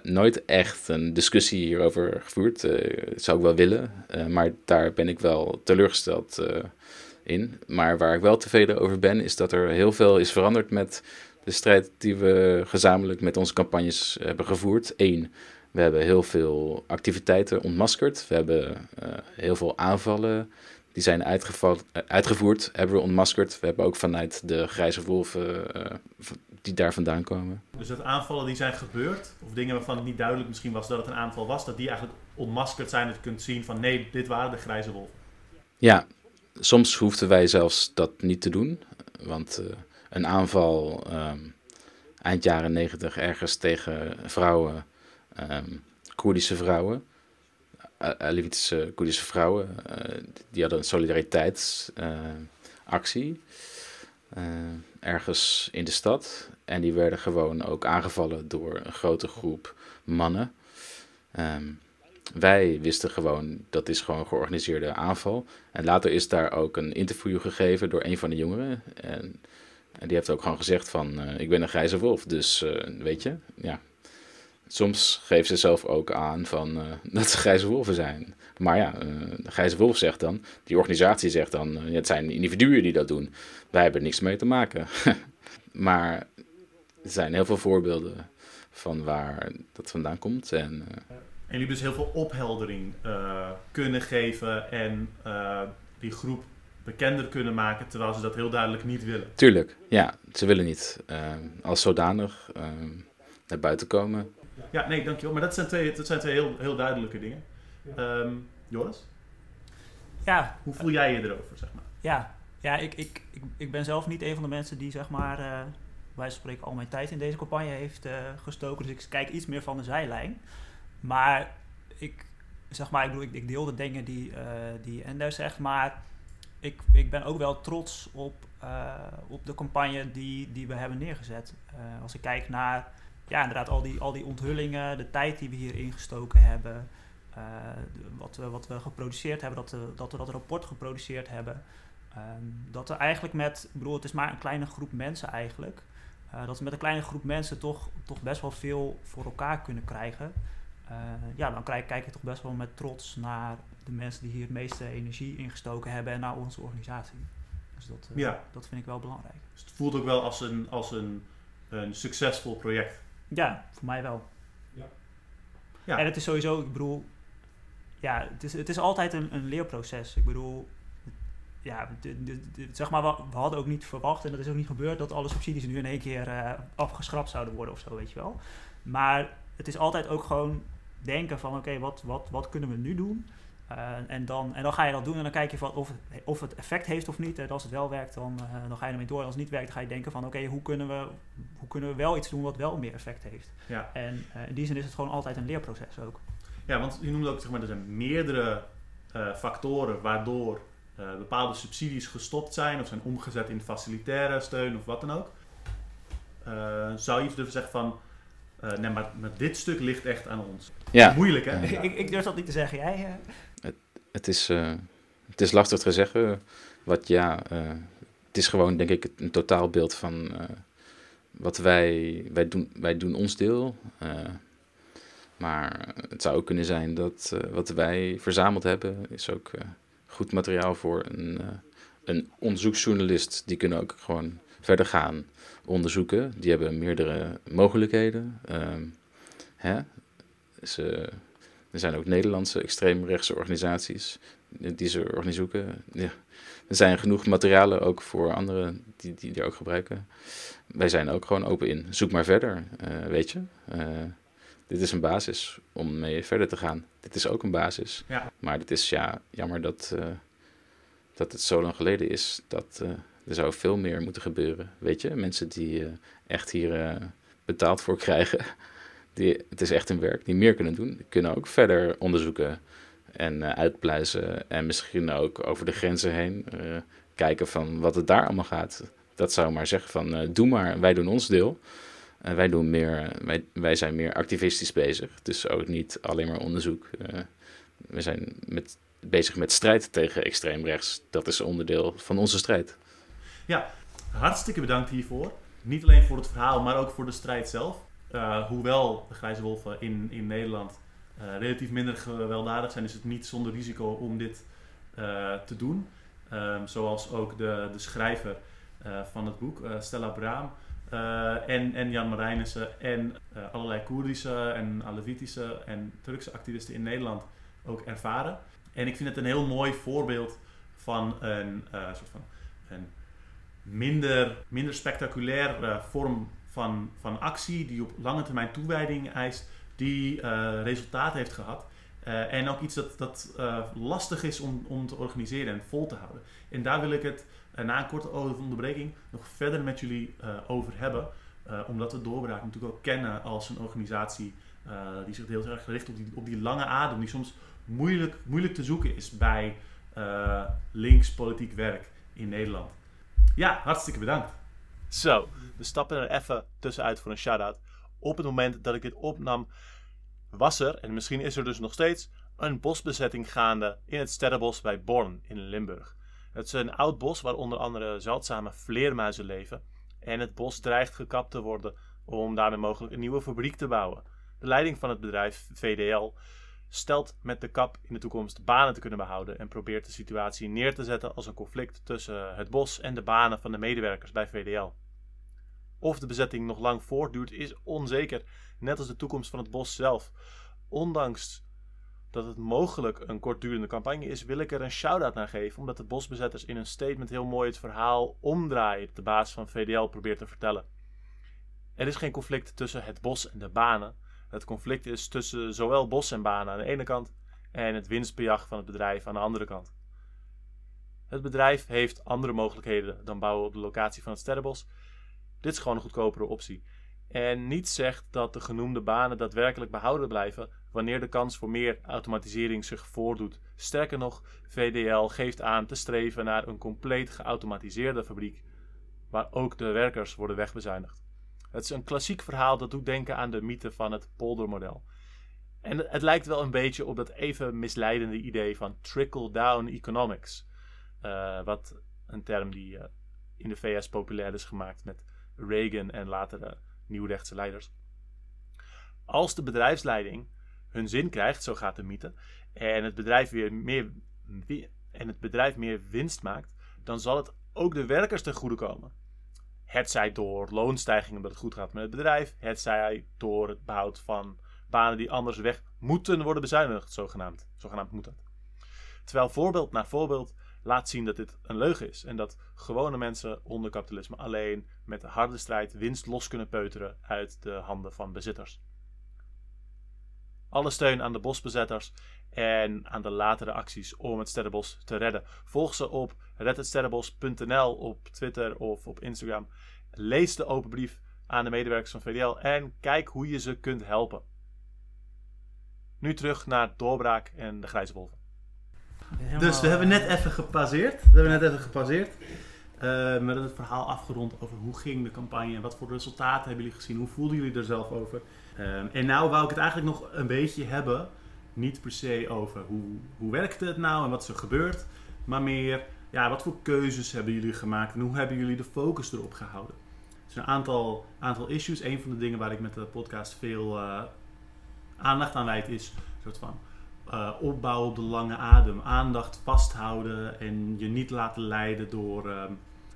nooit echt een discussie hierover gevoerd. dat zou ik wel willen, maar daar ben ik wel teleurgesteld in. Maar waar ik wel tevreden over ben, is dat er heel veel is veranderd met de strijd die we gezamenlijk met onze campagnes hebben gevoerd. Eén, we hebben heel veel activiteiten ontmaskerd. We hebben uh, heel veel aanvallen die zijn uitgevoerd, hebben we ontmaskerd. We hebben ook vanuit de grijze wolven uh, die daar vandaan komen. Dus dat aanvallen die zijn gebeurd, of dingen waarvan het niet duidelijk misschien was dat het een aanval was, dat die eigenlijk ontmaskerd zijn. Dat je kunt zien van nee, dit waren de grijze wolven. Ja, soms hoefden wij zelfs dat niet te doen. Want uh, een aanval um, eind jaren negentig ergens tegen vrouwen, um, Koerdische vrouwen, Alevitische Koerdische vrouwen, uh, die hadden een solidariteitsactie uh, ergens in de stad. En die werden gewoon ook aangevallen door een grote groep mannen. Um, wij wisten gewoon, dat is gewoon een georganiseerde aanval. En later is daar ook een interview gegeven door een van de jongeren. En, die heeft ook gewoon gezegd van, ik ben een grijze wolf. Dus weet je, ja. Soms geeft ze zelf ook aan van, uh, dat ze grijze wolven zijn. Maar ja, de grijze wolf zegt dan, die organisatie zegt dan, het zijn individuen die dat doen. Wij hebben er niks mee te maken. [laughs] maar er zijn heel veel voorbeelden van waar dat vandaan komt. En, en jullie dus heel veel opheldering uh, kunnen geven en uh, die groep bekender kunnen maken, terwijl ze dat heel duidelijk niet willen. Tuurlijk, ja. Ze willen niet uh, als zodanig naar buiten komen. Ja, nee, dankjewel. Maar dat zijn twee, dat zijn twee heel, heel duidelijke dingen. Um, Joris? Ja. Hoe voel jij je erover, zeg maar? Ja, ja ik, ik, ik, ik ben zelf niet een van de mensen die, zeg maar, uh, wij spreken al mijn tijd in deze campagne heeft uh, gestoken. Dus ik kijk iets meer van de zijlijn. Maar ik, zeg maar, ik, bedoel, ik, ik deel de dingen die, uh, die Ender zegt, maar ik, ik ben ook wel trots op, uh, op de campagne die, die we hebben neergezet. Uh, als ik kijk naar, ja, inderdaad, al die, al die onthullingen, de tijd die we hier ingestoken hebben, wat, we, wat we geproduceerd hebben, dat we dat, we dat rapport geproduceerd hebben. Um, dat we eigenlijk met, ik bedoel, het is maar een kleine groep mensen eigenlijk. dat we met een kleine groep mensen toch, toch best wel veel voor elkaar kunnen krijgen. Uh, ja, dan kijk, kijk ik toch best wel met trots naar de mensen die hier het meeste energie ingestoken hebben en naar onze organisatie. Dus dat, ja. dat vind ik wel belangrijk. Dus het voelt ook wel als een, als een, een succesvol project. Ja, voor mij wel. Ja. ja. En het is sowieso, ik bedoel, ja, het is, het is altijd een, een leerproces. Ik bedoel, ja, zeg maar, we, hadden ook niet verwacht, en dat is ook niet gebeurd, dat alle subsidies nu in één keer uh, afgeschrapt zouden worden of zo, weet je wel. Maar het is altijd ook gewoon denken van, oké, wat, wat, wat kunnen we nu doen? Uh, en, dan, en dan ga je dat doen en dan kijk je van of, het, of het effect heeft of niet. En als het wel werkt, dan, uh, dan ga je ermee door. Als het niet werkt, dan ga je denken van oké, hoe, kunnen we, hoe kunnen we wel iets doen wat wel meer effect heeft. Ja. En uh, in die zin is het gewoon altijd een leerproces ook. Ja, want je noemde ook, zeg maar, er zijn meerdere factoren waardoor bepaalde subsidies gestopt zijn of zijn omgezet in facilitaire steun of wat dan ook. zou je iets durven zeggen van, nee, maar, maar, dit stuk ligt echt aan ons. Ja. Moeilijk, hè? ik, ik, durf dat niet te zeggen. Jij? Het is, uh, het is lastig te zeggen. Wat ja, uh, het is gewoon denk ik een totaalbeeld van uh, wat wij, wij doen. Wij doen ons deel. maar het zou ook kunnen zijn dat wat wij verzameld hebben, is ook goed materiaal voor een, een onderzoeksjournalist. Die kunnen ook gewoon verder gaan onderzoeken. Die hebben meerdere mogelijkheden. Hè? Ze, er zijn ook Nederlandse extreemrechtse organisaties die ze onderzoeken. Ja. Er zijn genoeg materialen ook voor anderen die, die die ook gebruiken. Wij zijn ook gewoon open in. Zoek maar verder, uh, weet je. Uh, dit is een basis om mee verder te gaan. Dit is ook een basis. Ja. Maar het is ja, jammer dat, uh, dat het zo lang geleden is. Dat er zou veel meer moeten gebeuren. Weet je, mensen die echt hier betaald voor krijgen die, het is echt een werk die meer kunnen doen. Die kunnen ook verder onderzoeken en uh, uitpluizen. En misschien ook over de grenzen heen uh, kijken van wat het daar allemaal gaat. Dat zou maar zeggen van uh, doe maar, wij doen ons deel. wij, doen meer, wij, wij zijn meer activistisch bezig. Dus ook niet alleen maar onderzoek. we zijn met, bezig met strijd tegen extreem rechts. Dat is onderdeel van onze strijd. Ja, hartstikke bedankt hiervoor. Niet alleen voor het verhaal, maar ook voor de strijd zelf. Uh, hoewel de grijze wolven in, in Nederland uh, relatief minder gewelddadig zijn, is het niet zonder risico om dit uh, te doen. Um, zoals ook de, de schrijver van het boek, Stella Braam, en, en Jan Marijnissen en allerlei Koerdische en Alevitische en Turkse activisten in Nederland ook ervaren. En ik vind het een heel mooi voorbeeld van een soort van een minder, minder spectaculair vorm van, van actie die op lange termijn toewijding eist, die uh, resultaat heeft gehad. Uh, en ook iets dat, dat uh, lastig is om, om te organiseren en vol te houden. En daar wil ik het na een korte onderbreking nog verder met jullie over hebben. omdat we Doorbraak natuurlijk ook kennen als een organisatie die zich heel erg richt op die, op die lange adem, die soms moeilijk, moeilijk te zoeken is bij links politiek werk in Nederland. Ja, hartstikke bedankt. Zo, we stappen er even tussenuit voor een shout-out. Op het moment dat ik dit opnam, was er, en misschien is er dus nog steeds, een bosbezetting gaande in het Sterrenbos bij Born in Limburg. Het is een oud bos waar onder andere zeldzame vleermuizen leven. En het bos dreigt gekapt te worden om daarmee mogelijk een nieuwe fabriek te bouwen. De leiding van het bedrijf VDL stelt met de kap in de toekomst banen te kunnen behouden en probeert de situatie neer te zetten als een conflict tussen het bos en de banen van de medewerkers bij VDL. Of de bezetting nog lang voortduurt is onzeker, net als de toekomst van het bos zelf. Ondanks dat het mogelijk een kortdurende campagne is, wil ik er een shout-out naar geven, omdat de bosbezetters in een statement heel mooi het verhaal omdraaien de baas van VDL probeert te vertellen. Er is geen conflict tussen het bos en de banen. Het conflict is tussen zowel bos en banen aan de ene kant en het winstbejag van het bedrijf aan de andere kant. Het bedrijf heeft andere mogelijkheden dan bouwen op de locatie van het sterrenbos dit is gewoon een goedkopere optie. En niets zegt dat de genoemde banen daadwerkelijk behouden blijven wanneer de kans voor meer automatisering zich voordoet. Sterker nog, VDL geeft aan te streven naar een compleet geautomatiseerde fabriek, waar ook de werkers worden wegbezuinigd. Het is een klassiek verhaal dat doet denken aan de mythe van het poldermodel. En het lijkt wel een beetje op dat even misleidende idee van trickle-down economics. Uh, wat een term die uh, in de VS populair is gemaakt met Reagan en later de nieuwrechtse leiders. Als de bedrijfsleiding hun zin krijgt, zo gaat de mythe, en het bedrijf weer meer, en het bedrijf meer winst maakt, dan zal het ook de werkers ten goede komen. Het zij door loonstijgingen omdat het goed gaat met het bedrijf, het zij door het behoud van banen die anders weg moeten worden bezuinigd, zogenaamd. Zogenaamd moet dat. Terwijl voorbeeld na voorbeeld laat zien dat dit een leugen is. En dat gewone mensen onder kapitalisme alleen met de harde strijd winst los kunnen peuteren uit de handen van bezitters. Alle steun aan de bosbezetters en aan de latere acties om het sterrenbos te redden. Volg ze op redhetsterrenbos.nl op Twitter of op Instagram. Lees de open brief aan de medewerkers van VDL en kijk hoe je ze kunt helpen. Nu terug naar Doorbraak en de Grijze Wolven. Dus we hebben net even gepasseerd. We hebben net even gepasseerd. Uh, met het verhaal afgerond over hoe ging de campagne en wat voor resultaten hebben jullie gezien, hoe voelden jullie er zelf over. Um, en nou wou ik het eigenlijk nog een beetje hebben, niet per se over hoe, hoe werkte het nou en wat is er gebeurd, maar meer ja, wat voor keuzes hebben jullie gemaakt en hoe hebben jullie de focus erop gehouden. Er zijn een aantal, aantal issues. Een van de dingen waar ik met de podcast veel uh, aandacht aan wijd is een soort van uh, opbouw op de lange adem, aandacht vasthouden en je niet laten leiden door, uh,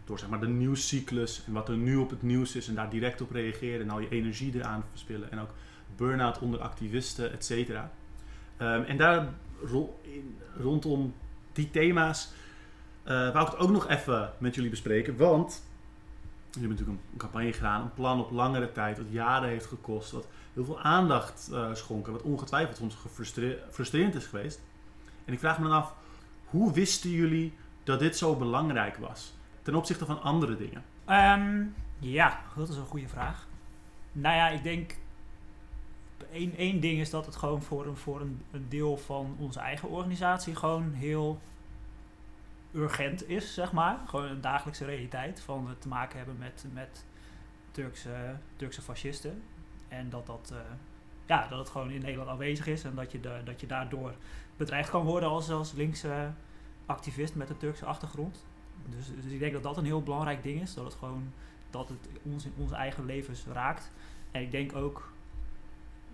door zeg maar, de nieuwscyclus en wat er nu op het nieuws is en daar direct op reageren en al je energie eraan verspillen en ook burn-out onder activisten, et cetera. Um, en daar in, rondom die thema's uh, wou ik het ook nog even met jullie bespreken, want jullie hebben natuurlijk een campagne gedaan, een plan op langere tijd, wat jaren heeft gekost, heel veel aandacht uh, schonken, wat ongetwijfeld soms frustrerend is geweest. En ik vraag me dan af, hoe wisten jullie dat dit zo belangrijk was ten opzichte van andere dingen? Um, ja, dat is een goede vraag. Nou ja, ik denk één, ding is dat het gewoon voor, een, voor een, deel van onze eigen organisatie gewoon heel urgent is, zeg maar. Gewoon een dagelijkse realiteit van we te maken hebben met, met Turkse fascisten. En dat, dat, uh, ja, dat het gewoon in Nederland aanwezig is en dat je, de, dat je daardoor bedreigd kan worden als, als linkse activist met een Turkse achtergrond. Dus, dus ik denk dat dat een heel belangrijk ding is. Dat het gewoon dat het ons in onze eigen levens raakt. En ik denk ook,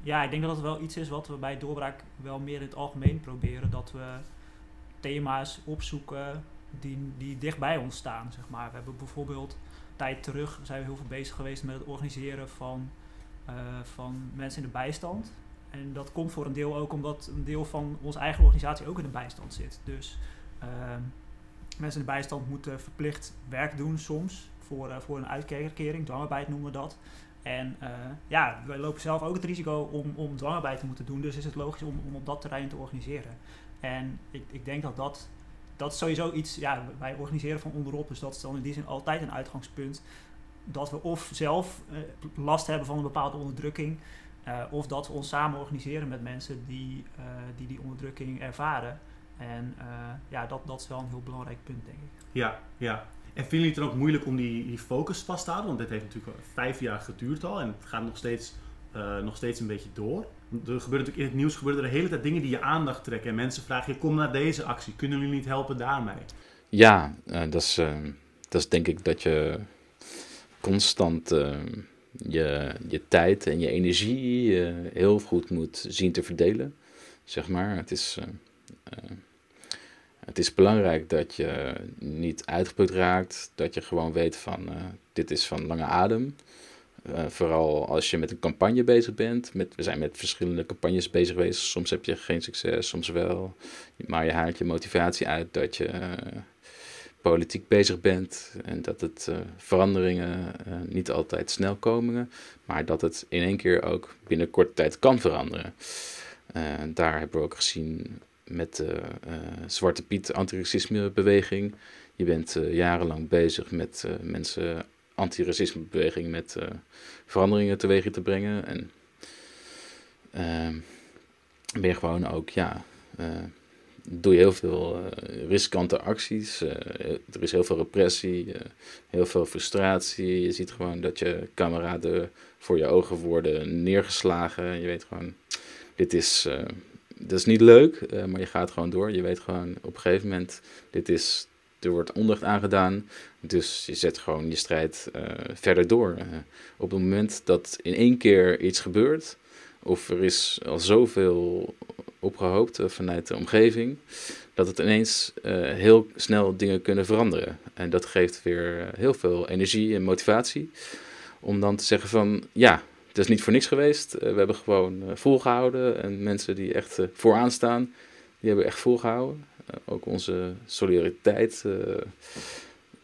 ja, ik denk dat het wel iets is wat we bij Doorbraak wel meer in het algemeen proberen. Dat we thema's opzoeken die, die dicht bij ons staan, zeg maar. We hebben bijvoorbeeld tijd terug zijn we heel veel bezig geweest met het organiseren van uh, van mensen in de bijstand. En dat komt voor een deel ook omdat een deel van onze eigen organisatie ook in de bijstand zit. Dus uh, mensen in de bijstand moeten verplicht werk doen soms voor, uh, voor een uitkering, dwangarbeid noemen we dat. En ja, wij lopen zelf ook het risico om, om dwangarbeid te moeten doen, dus is het logisch om, om op dat terrein te organiseren. En ik, ik denk dat dat, dat sowieso iets, ja, wij organiseren van onderop, dus dat is dan in die zin altijd een uitgangspunt dat we of zelf uh, last hebben van een bepaalde onderdrukking, uh, of dat we ons samen organiseren met mensen die uh, die, die onderdrukking ervaren. En ja, dat, dat is wel een heel belangrijk punt, denk ik. Ja, ja. En vinden jullie het dan ook moeilijk om die, die focus vast te houden? Want dit heeft natuurlijk vijf jaar geduurd al en het gaat nog steeds, nog steeds een beetje door. Er gebeuren natuurlijk in het nieuws gebeuren er de hele tijd dingen die je aandacht trekken. En mensen vragen je, kom naar deze actie. Kunnen jullie niet helpen daarmee? Ja, dat, is, dat is denk ik dat je constant uh, je, je tijd en je energie uh, heel goed moet zien te verdelen. Zeg maar, het is, uh, het is belangrijk dat je niet uitgeput raakt, dat je gewoon weet van dit is van lange adem. vooral als je met een campagne bezig bent. Met, we zijn met verschillende campagnes bezig geweest. Soms heb je geen succes, soms wel. Maar je haalt je motivatie uit dat je politiek bezig bent en dat het uh, veranderingen uh, niet altijd snel komen, maar dat het in één keer ook binnen korte tijd kan veranderen. Uh, daar hebben we ook gezien met de Zwarte Piet antiracismebeweging. Je bent jarenlang bezig met mensen antiracismebeweging met veranderingen teweeg te brengen en ben je gewoon ook ja doe je heel veel uh, riskante acties. Uh, er is heel veel repressie, uh, heel veel frustratie. Je ziet gewoon dat je kameraden voor je ogen worden neergeslagen. Je weet gewoon, dit is, dat is niet leuk, maar je gaat gewoon door. Je weet gewoon op een gegeven moment, dit is, er wordt ondacht aangedaan. Dus je zet gewoon je strijd verder door. op het moment dat in één keer iets gebeurt, of er is al zoveel opgehoopt uh, vanuit de omgeving, dat het ineens uh, heel snel dingen kunnen veranderen. En dat geeft weer uh, heel veel energie en motivatie om dan te zeggen van ja, het is niet voor niks geweest. we hebben gewoon volgehouden en mensen die echt vooraan staan, die hebben echt volgehouden. ook onze solidariteit,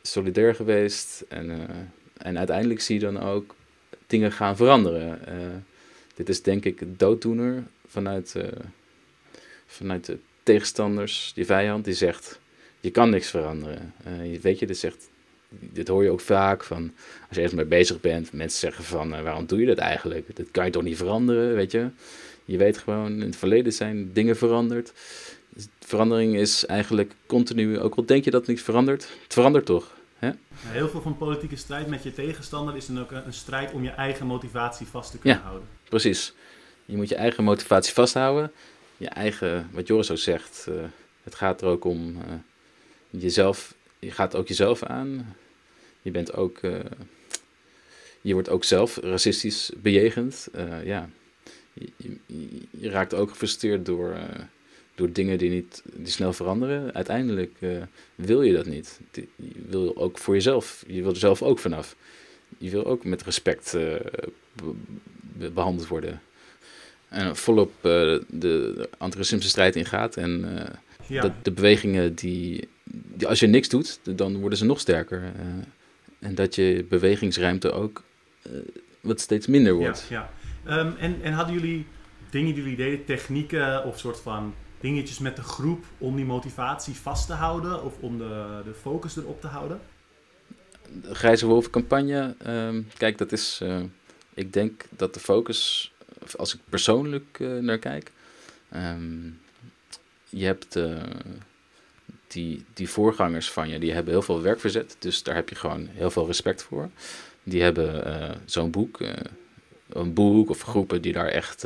solidair geweest. En, en uiteindelijk zie je dan ook dingen gaan veranderen. dit is denk ik dooddoener vanuit, vanuit de tegenstanders, die vijand, die zegt, je kan niks veranderen. weet je, dit zegt dit hoor je ook vaak van als je ergens mee bezig bent. Mensen zeggen van uh, waarom doe je dat eigenlijk? Dat kan je toch niet veranderen, weet je? Je weet gewoon, in het verleden zijn dingen veranderd. Dus verandering is eigenlijk continu, ook al denk je dat niks verandert, het verandert toch. Hè? Heel veel van politieke strijd met je tegenstander is dan ook een, strijd om je eigen motivatie vast te kunnen ja, houden. Precies. Je moet je eigen motivatie vasthouden. Je eigen, wat Joris ook zegt, uh, het gaat er ook om uh, jezelf je gaat ook jezelf aan. Je bent ook, uh, je wordt ook zelf racistisch bejegend. Ja, je, raakt ook gefrustreerd door, door dingen die niet die snel veranderen. Uiteindelijk wil je dat niet. Je wil ook voor jezelf, je wil er zelf ook vanaf. Je wil ook met respect be behandeld worden. En volop de, de antiracistische strijd ingaat en ja. de, de bewegingen die als je niks doet, dan worden ze nog sterker. En dat je bewegingsruimte ook wat steeds minder wordt. Ja, ja. Um, en, en hadden jullie dingen die jullie deden, technieken of soort van dingetjes met de groep om die motivatie vast te houden of om de, de focus erop te houden? De Grijze Wolven-campagne, um, kijk, dat is. Uh, ik denk dat de focus, als ik persoonlijk naar kijk, um, je hebt die, die voorgangers van je, die hebben heel veel werk verzet. Dus daar heb je gewoon heel veel respect voor. Die hebben uh, zo'n boek, een boek of groepen die daar echt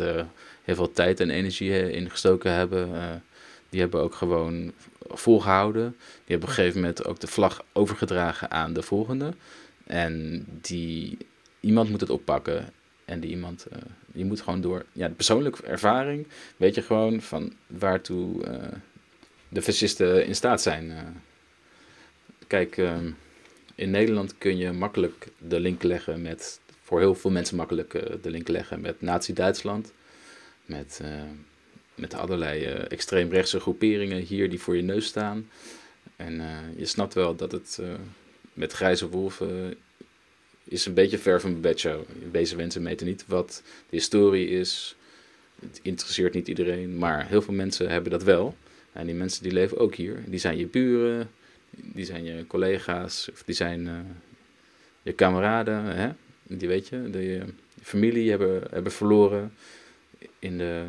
heel veel tijd en energie in gestoken hebben. die hebben ook gewoon volgehouden. Die hebben op een gegeven moment ook de vlag overgedragen aan de volgende. En die, iemand moet het oppakken. En die iemand, die moet gewoon door ja, de persoonlijke ervaring, weet je gewoon van waartoe de fascisten in staat zijn. Eh. kijk, ehm, in Nederland kun je makkelijk de link leggen met, voor heel veel mensen makkelijk eh, de link leggen met Nazi-Duitsland. Met, uh, met allerlei extreemrechtse groeperingen hier die voor je neus staan. En je snapt wel dat het met grijze wolven is een beetje ver van mijn bedshow. Deze mensen weten niet wat de historie is. Het interesseert niet iedereen, maar heel veel mensen hebben dat wel. En die mensen die leven ook hier. Die zijn je buren, die zijn je collega's, of die zijn uh, je kameraden. Hè? Die weet je, de, familie hebben, hebben verloren. In de,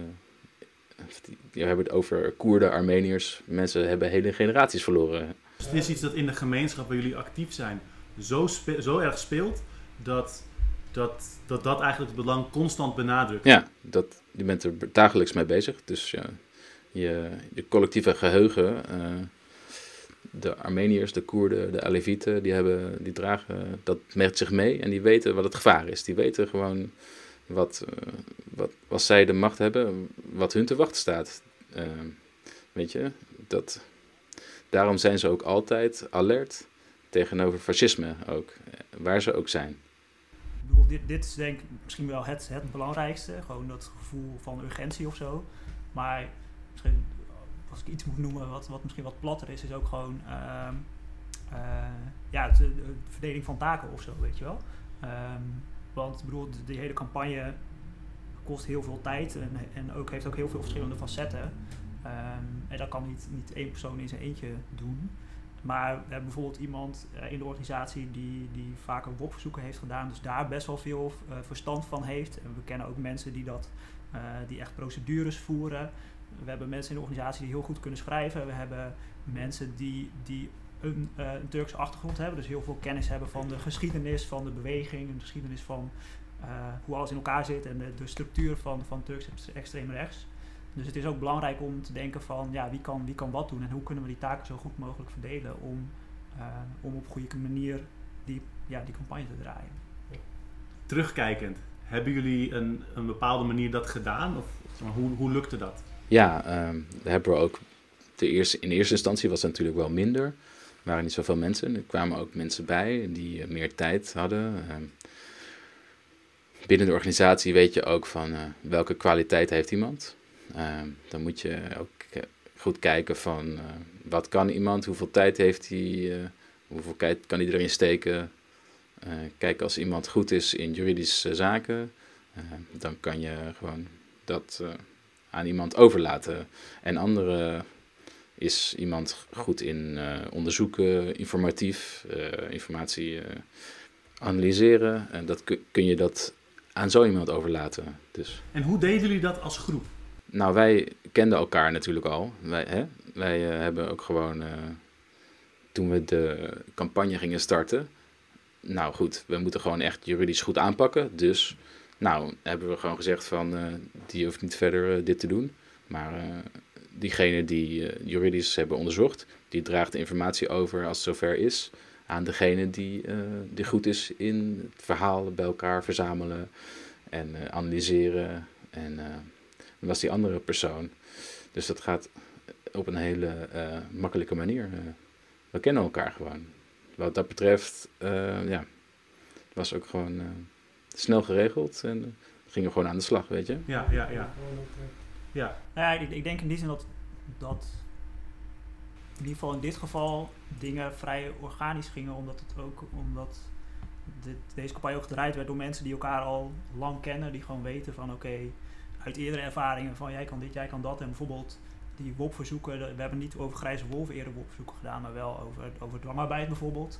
die, hebben het over Koerden, Armeniërs. Mensen hebben hele generaties verloren. Dus het is iets dat in de gemeenschap waar jullie actief zijn zo, zo erg speelt dat dat, dat dat eigenlijk het belang constant benadrukt. Ja, dat, je bent er dagelijks mee bezig. Dus je, je collectieve geheugen. Uh, de Armeniërs, de Koerden, de Alevieten, die, hebben, die dragen dat met zich mee en die weten wat het gevaar is. Die weten gewoon wat, uh, wat als zij de macht hebben, wat hun te wachten staat. Uh, weet je, dat, daarom zijn ze ook altijd alert tegenover fascisme ook, waar ze ook zijn. Ik bedoel, dit, dit is denk ik misschien wel het, het belangrijkste, gewoon dat gevoel van urgentie of zo. Maar misschien, als ik iets moet noemen wat, wat misschien wat platter is, is ook gewoon uh, uh, ja, de, de, verdeling van taken of zo, weet je wel. Um, want ik bedoel, die hele campagne kost heel veel tijd en, en ook, heeft ook heel veel verschillende facetten. Um, en dat kan niet, niet één persoon in zijn eentje doen. Maar we hebben bijvoorbeeld iemand uh, in de organisatie die, die vaker WOP-verzoeken heeft gedaan, dus daar best wel veel uh, verstand van heeft. We kennen ook mensen die, dat, uh, die echt procedures voeren. We hebben mensen in de organisatie die heel goed kunnen schrijven. We hebben mensen die, die een, uh, Turkse achtergrond hebben. Dus heel veel kennis hebben van de geschiedenis van de beweging. De geschiedenis van hoe alles in elkaar zit. En de, de structuur van, van Turks extreem rechts. Dus het is ook belangrijk om te denken van ja, wie, kan, wie kan wat doen. En hoe kunnen we die taken zo goed mogelijk verdelen. Om, uh, om op goede manier die, ja, die campagne te draaien. Terugkijkend, hebben jullie een, een bepaalde manier dat gedaan? Of hoe, hoe lukte dat? Ja, um, hebben we ook. De eerste, in eerste instantie was het natuurlijk wel minder. Er waren niet zoveel mensen. Er kwamen ook mensen bij die uh, meer tijd hadden. Uh, binnen de organisatie weet je ook van uh, welke kwaliteit heeft iemand. Dan moet je ook goed kijken van wat kan iemand, hoeveel tijd heeft hij, hoeveel tijd kan hij erin steken. kijk, als iemand goed is in juridische zaken, dan kan je gewoon dat aan iemand overlaten. En andere is iemand goed in onderzoeken, informatief, informatie analyseren. En dat kun je dat aan zo iemand overlaten. Dus. En hoe deden jullie dat als groep? Nou, wij kenden elkaar natuurlijk al. Wij, hè? wij uh, hebben ook gewoon, uh, toen we de campagne gingen starten, nou goed, we moeten gewoon echt juridisch goed aanpakken. Dus, nou, hebben we gewoon gezegd van, uh, die hoeft niet verder dit te doen. Maar diegene die juridisch hebben onderzocht, die draagt de informatie over als het zover is aan degene die, uh, die goed is in het verhaal bij elkaar verzamelen en analyseren. En was die andere persoon. Dus dat gaat op een hele makkelijke manier. we kennen elkaar gewoon. Wat dat betreft, ja, het was ook gewoon snel geregeld en gingen gewoon aan de slag, weet je. Ja, ja, ja. Ja, nou ja ik, ik denk in die zin dat, dat in ieder geval in dit geval dingen vrij organisch gingen, omdat het ook omdat dit, deze campagne ook gedraaid werd door mensen die elkaar al lang kennen, die gewoon weten van oké, uit eerdere ervaringen van jij kan dit, jij kan dat. En bijvoorbeeld die WOP-verzoeken, we hebben niet over grijze wolven eerder WOP-verzoeken gedaan, maar wel over, over dwangarbeid bijvoorbeeld.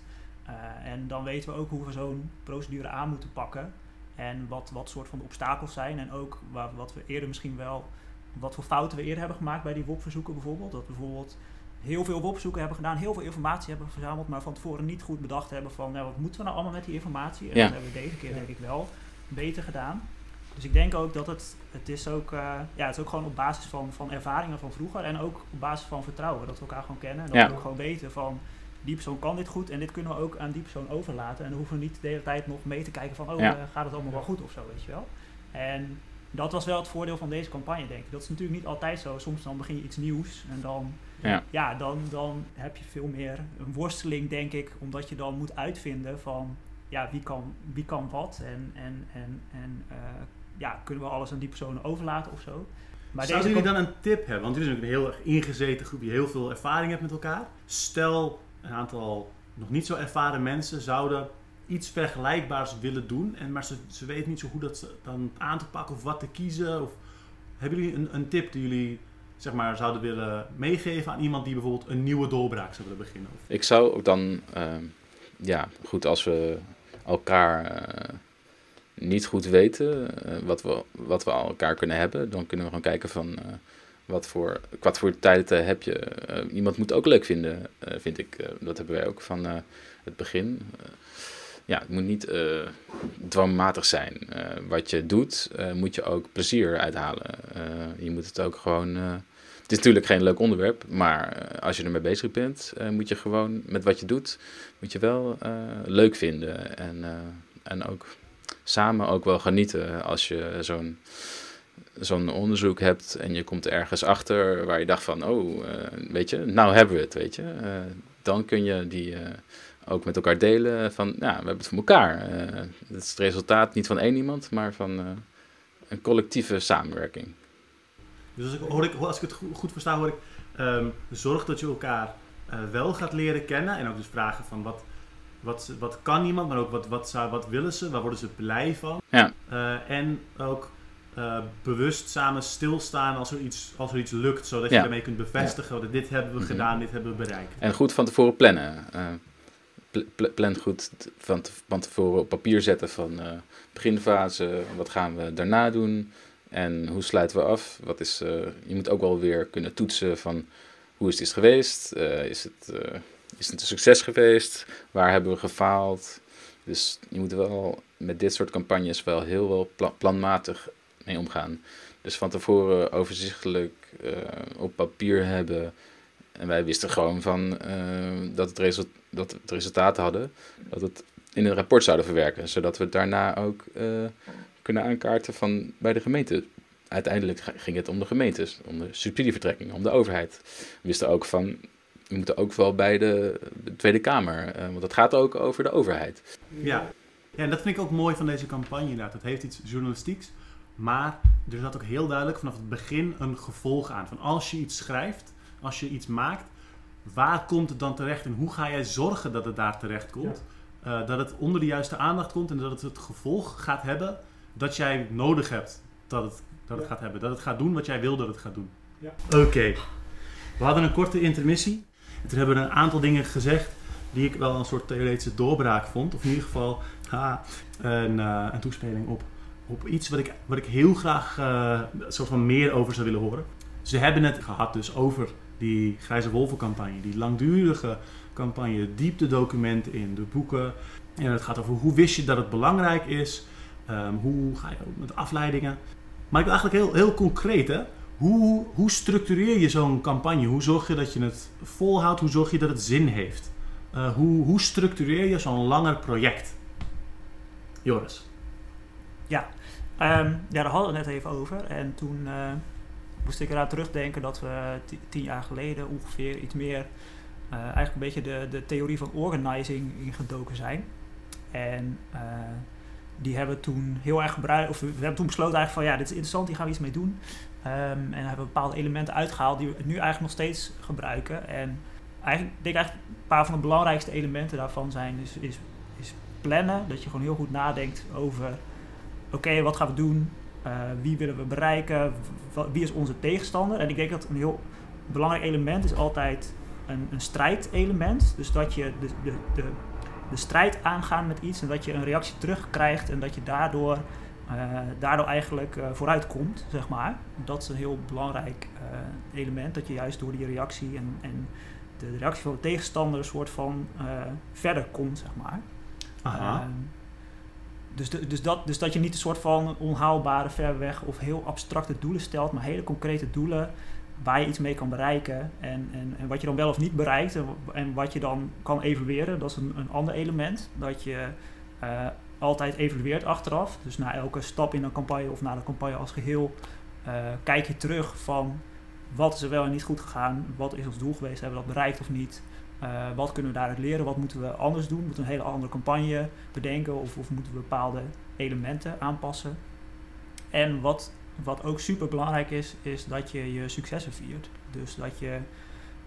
Uh, en dan weten we ook hoe we zo'n procedure aan moeten pakken. En wat, wat soort van obstakels zijn. En ook wat we eerder misschien wel, wat voor fouten we eerder hebben gemaakt bij die WOP-verzoeken bijvoorbeeld. Dat bijvoorbeeld heel veel opzoeken hebben gedaan, heel veel informatie hebben verzameld, maar van tevoren niet goed bedacht hebben van nou, wat moeten we nou allemaal met die informatie. En dat hebben we deze keer denk ik wel beter gedaan. Dus ik denk ook dat het, het is ook, uh, ja, het is ook gewoon op basis van, van ervaringen van vroeger en ook op basis van vertrouwen. Dat we elkaar gewoon kennen en dat we ook gewoon weten van die persoon kan dit goed en dit kunnen we ook aan die persoon overlaten. En dan hoeven we niet de hele tijd nog mee te kijken van oh, uh, gaat het allemaal wel goed of zo, weet je wel. En dat was wel het voordeel van deze campagne, denk ik. Dat is natuurlijk niet altijd zo. Soms dan begin je iets nieuws en dan ja, ja dan, dan heb je veel meer een worsteling, denk ik, omdat je dan moet uitvinden van ja, wie kan, wie kan wat en, en, en, en uh, ja, kunnen we alles aan die personen overlaten of zo. Maar Zouden jullie dan een tip hebben? Want jullie zijn een heel erg ingezeten groep die heel veel ervaring hebt met elkaar. Stel, een aantal nog niet zo ervaren mensen zouden iets vergelijkbaars willen doen, en, maar ze, ze weten niet zo hoe dat dan aan te pakken of wat te kiezen. Of, hebben jullie een, een tip die jullie zeg maar, zouden willen meegeven aan iemand die bijvoorbeeld een nieuwe doorbraak zou willen beginnen? Ik zou ook dan, uh, ja, goed, als we elkaar uh, niet goed weten uh, wat, we, wat we al elkaar kunnen hebben, dan kunnen we gewoon kijken van wat voor, wat voor tijd heb je. iemand moet ook leuk vinden, vind ik. dat hebben wij ook van het begin ja, het moet niet uh, dwangmatig zijn. Wat je doet, moet je ook plezier uithalen. je moet het ook gewoon. het is natuurlijk geen leuk onderwerp, maar als je ermee bezig bent, moet je gewoon met wat je doet, moet je wel leuk vinden. En, en ook samen ook wel genieten als je zo'n zo'n onderzoek hebt en je komt ergens achter waar je dacht van, oh, weet je, nou hebben we het, weet je. dan kun je die ook met elkaar delen van, ja, we hebben het voor elkaar. Het is het resultaat niet van één iemand, maar van een collectieve samenwerking. Dus als ik, hoor ik, als ik het goed, versta, hoor ik, um, zorg dat je elkaar wel gaat leren kennen en ook dus vragen van wat, wat, wat kan iemand, maar ook wat, wat, zou, wat willen ze, waar worden ze blij van. Ja. en ook bewust samen stilstaan als er iets, als er iets lukt, zodat je daarmee kunt bevestigen, dat dit hebben we mhm. gedaan, dit hebben we bereikt. En goed van tevoren plannen plan goed van, van tevoren op papier zetten van beginfase, wat gaan we daarna doen en hoe sluiten we af. Wat is, je moet ook wel weer kunnen toetsen van hoe is dit geweest, is, het, is het een succes geweest, waar hebben we gefaald. Dus je moet wel met dit soort campagnes wel heel wel planmatig mee omgaan. Dus van tevoren overzichtelijk op papier hebben en wij wisten gewoon van, uh, dat, het dat het resultaat hadden, dat het in een rapport zouden verwerken. Zodat we daarna ook uh, kunnen aankaarten van bij de gemeente. Uiteindelijk ging het om de gemeentes, om de subsidievertrekking, om de overheid. We wisten ook van, we moeten ook wel bij de, Tweede Kamer, uh, want het gaat ook over de overheid. Ja. ja, en dat vind ik ook mooi van deze campagne inderdaad. Het heeft iets journalistieks, maar er zat ook heel duidelijk vanaf het begin een gevolg aan. Van als je iets schrijft, als je iets maakt, waar komt het dan terecht en hoe ga jij zorgen dat het daar terecht komt? Eh, dat het onder de juiste aandacht komt en dat het het gevolg gaat hebben dat jij nodig hebt dat het, dat het gaat hebben. Dat het gaat doen wat jij wil dat het gaat doen. Ja. Oké. We hadden een korte intermissie. En hebben een aantal dingen gezegd die ik wel een soort theoretische doorbraak vond. Of in ieder geval ha, een, uh, een toespeling op, op iets wat ik, wat ik heel graag uh, soort van meer over zou willen horen. Ze hebben het gehad dus over die Grijze Wolvencampagne, die langdurige campagne, diepte-documenten in, de boeken. En het gaat over hoe wist je dat het belangrijk is, um, hoe ga je ook met afleidingen. Maar ik wil eigenlijk heel, heel concreet, hè? Hoe, hoe structureer je zo'n campagne? Hoe zorg je dat je het volhoudt? Hoe zorg je dat het zin heeft? Uh, hoe, hoe structureer je zo'n langer project? Joris. Ja, um, ja, daar hadden we het net even over. En toen uh, moest ik eraan terugdenken dat we tien jaar geleden ongeveer iets meer uh, eigenlijk een beetje de, de theorie van organizing ingedoken zijn. En die hebben toen heel erg gebruikt, of we hebben toen besloten eigenlijk van ja, dit is interessant, hier gaan we iets mee doen. Um, en hebben bepaalde elementen uitgehaald die we nu eigenlijk nog steeds gebruiken. En eigenlijk, ik denk eigenlijk een paar van de belangrijkste elementen daarvan zijn is, is, is plannen. Dat je gewoon heel goed nadenkt over oké, wat gaan we doen? Uh, wie willen we bereiken? Wie is onze tegenstander? En ik denk dat een heel belangrijk element is altijd een, een strijdelement. Dus dat je de, de, de, de strijd aangaat met iets en dat je een reactie terugkrijgt en dat je daardoor, uh, daardoor eigenlijk uh, vooruit komt, zeg maar. Dat is een heel belangrijk uh, element, dat je juist door die reactie en, en de reactie van de tegenstander een soort van verder komt, zeg maar. Aha. Ehm, dus, de, dus, dat, dus dat je niet een soort van onhaalbare, ver weg of heel abstracte doelen stelt, maar hele concrete doelen waar je iets mee kan bereiken en, en, en wat je dan wel of niet bereikt en, en wat je dan kan evalueren. Dat is een, een ander element, dat je uh, altijd evalueert achteraf. Dus na elke stap in een campagne of na de campagne als geheel uh, kijk je terug van wat is er wel en niet goed gegaan, wat is ons doel geweest, hebben we dat bereikt of niet. Uh, wat kunnen we daaruit leren? Wat moeten we anders doen? Moeten we een hele andere campagne bedenken of, of moeten we bepaalde elementen aanpassen? En wat wat ook super belangrijk is, is dat je je successen viert. Dus dat je,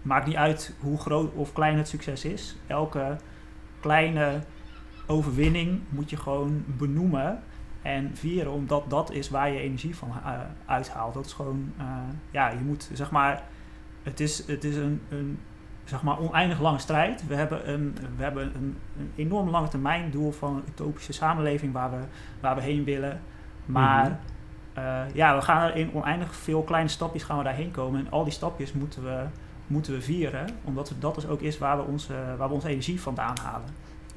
maakt niet uit hoe groot of klein het succes is. Elke kleine overwinning moet je gewoon benoemen en vieren, omdat dat is waar je energie van uh, uithaalt. Dat is gewoon, uh, ja, je moet zeg maar, het is, het is een, een zeg maar oneindig lange strijd. We hebben een, we hebben een, een enorm lange termijn doel van een utopische samenleving waar we, waar we heen willen. Maar mm-hmm. Uh, ja, we gaan er in oneindig veel kleine stapjes gaan we daarheen komen. En al die stapjes moeten we, moeten we vieren. Omdat dat dus ook is waar we onze, waar we onze energie vandaan halen.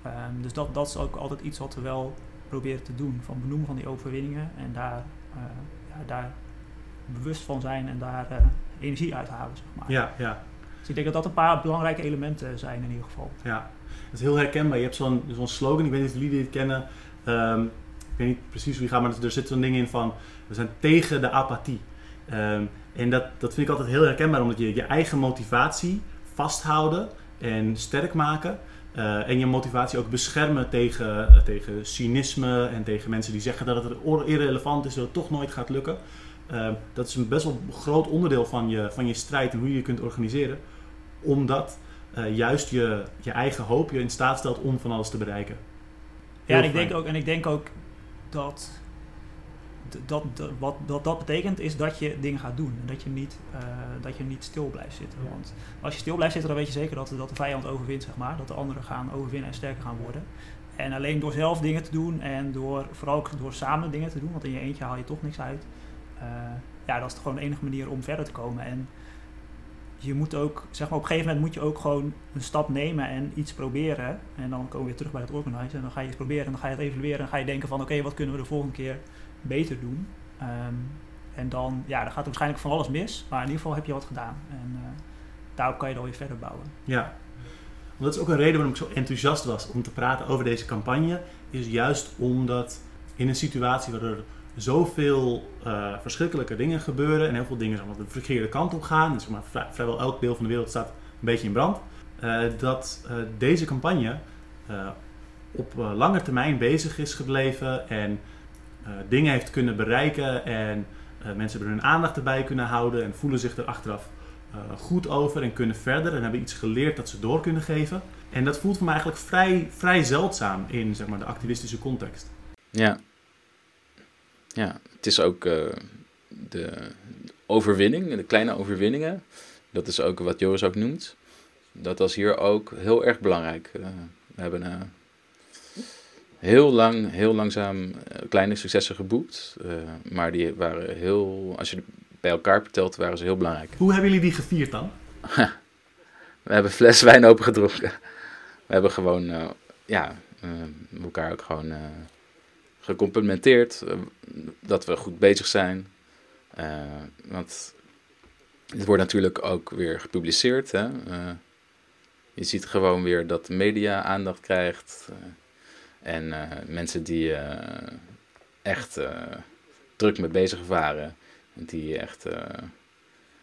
Um, dus dat, dat is ook altijd iets wat we wel proberen te doen. Van benoemen van die overwinningen. En daar, uh, ja, daar bewust van zijn en daar uh, energie uithalen, zeg maar. Ja, ja. Dus ik denk dat dat een paar belangrijke elementen zijn in ieder geval. Ja, dat is heel herkenbaar. Je hebt zo'n zo'n slogan, ik weet niet of jullie dit kennen. Um, ik weet niet precies hoe die gaat, maar er zit zo'n ding in van we zijn tegen de apathie. Um, en dat, dat vind ik altijd heel herkenbaar, omdat je je eigen motivatie vasthouden en sterk maken. Uh, en je motivatie ook beschermen tegen, uh, tegen cynisme en tegen mensen die zeggen dat het irrelevant is, dat het toch nooit gaat lukken. Uh, dat is een best wel groot onderdeel van je, van je strijd en hoe je je kunt organiseren. Omdat eh, juist je, je eigen hoop je in staat stelt om van alles te bereiken. ja, en ik, denk ook, en ik denk ook dat dat, dat, wat dat, dat betekent is dat je dingen gaat doen. En dat je niet, uh, dat je niet stil blijft zitten. Ja. Want als je stil blijft zitten, dan weet je zeker dat, dat de vijand overwint, zeg maar. Dat de anderen gaan overwinnen en sterker gaan worden. En alleen door zelf dingen te doen en door, vooral ook door samen dingen te doen, want in je eentje haal je toch niks uit. Uh, ja, dat is gewoon de enige manier om verder te komen. En je moet ook, zeg maar, op een gegeven moment moet je ook gewoon een stap nemen en iets proberen. En dan komen we weer terug bij het organiseren. En dan ga je iets proberen en dan ga je het evalueren. En dan ga je denken van, oké, okay, wat kunnen we de volgende keer beter doen. Um, en dan, ja, dan gaat er waarschijnlijk van alles mis, maar in ieder geval heb je wat gedaan. En uh, daarop kan je dan weer verder bouwen. Ja, dat is ook een reden waarom ik zo enthousiast was om te praten over deze campagne. Is juist omdat in een situatie waar er zoveel uh, verschrikkelijke dingen gebeuren en heel veel dingen zeg maar, de verkeerde kant op gaan, dus, maar, vrij, vrijwel elk deel van de wereld staat een beetje in brand, uh, dat deze campagne op lange termijn bezig is gebleven en dingen heeft kunnen bereiken en uh, mensen hebben hun aandacht erbij kunnen houden en voelen zich er achteraf eh, goed over en kunnen verder en hebben iets geleerd dat ze door kunnen geven. En dat voelt voor mij eigenlijk vrij, vrij zeldzaam in zeg maar, de activistische context. Ja. Ja, het is ook de overwinning, de kleine overwinningen. Dat is ook wat Joris ook noemt. Dat was hier ook heel erg belangrijk. We hebben heel lang, heel langzaam kleine successen geboekt. maar die waren heel, als je bij elkaar vertelt, waren ze heel belangrijk. Hoe hebben jullie die gevierd dan? we hebben fles wijn opengedronken. We hebben gewoon, ja, elkaar ook gewoon gecomplimenteerd. dat we goed bezig zijn. want het wordt natuurlijk ook weer gepubliceerd. Hè? Je ziet gewoon weer dat de media aandacht krijgt. Uh, en uh, mensen die echt druk mee bezig waren. Die echt,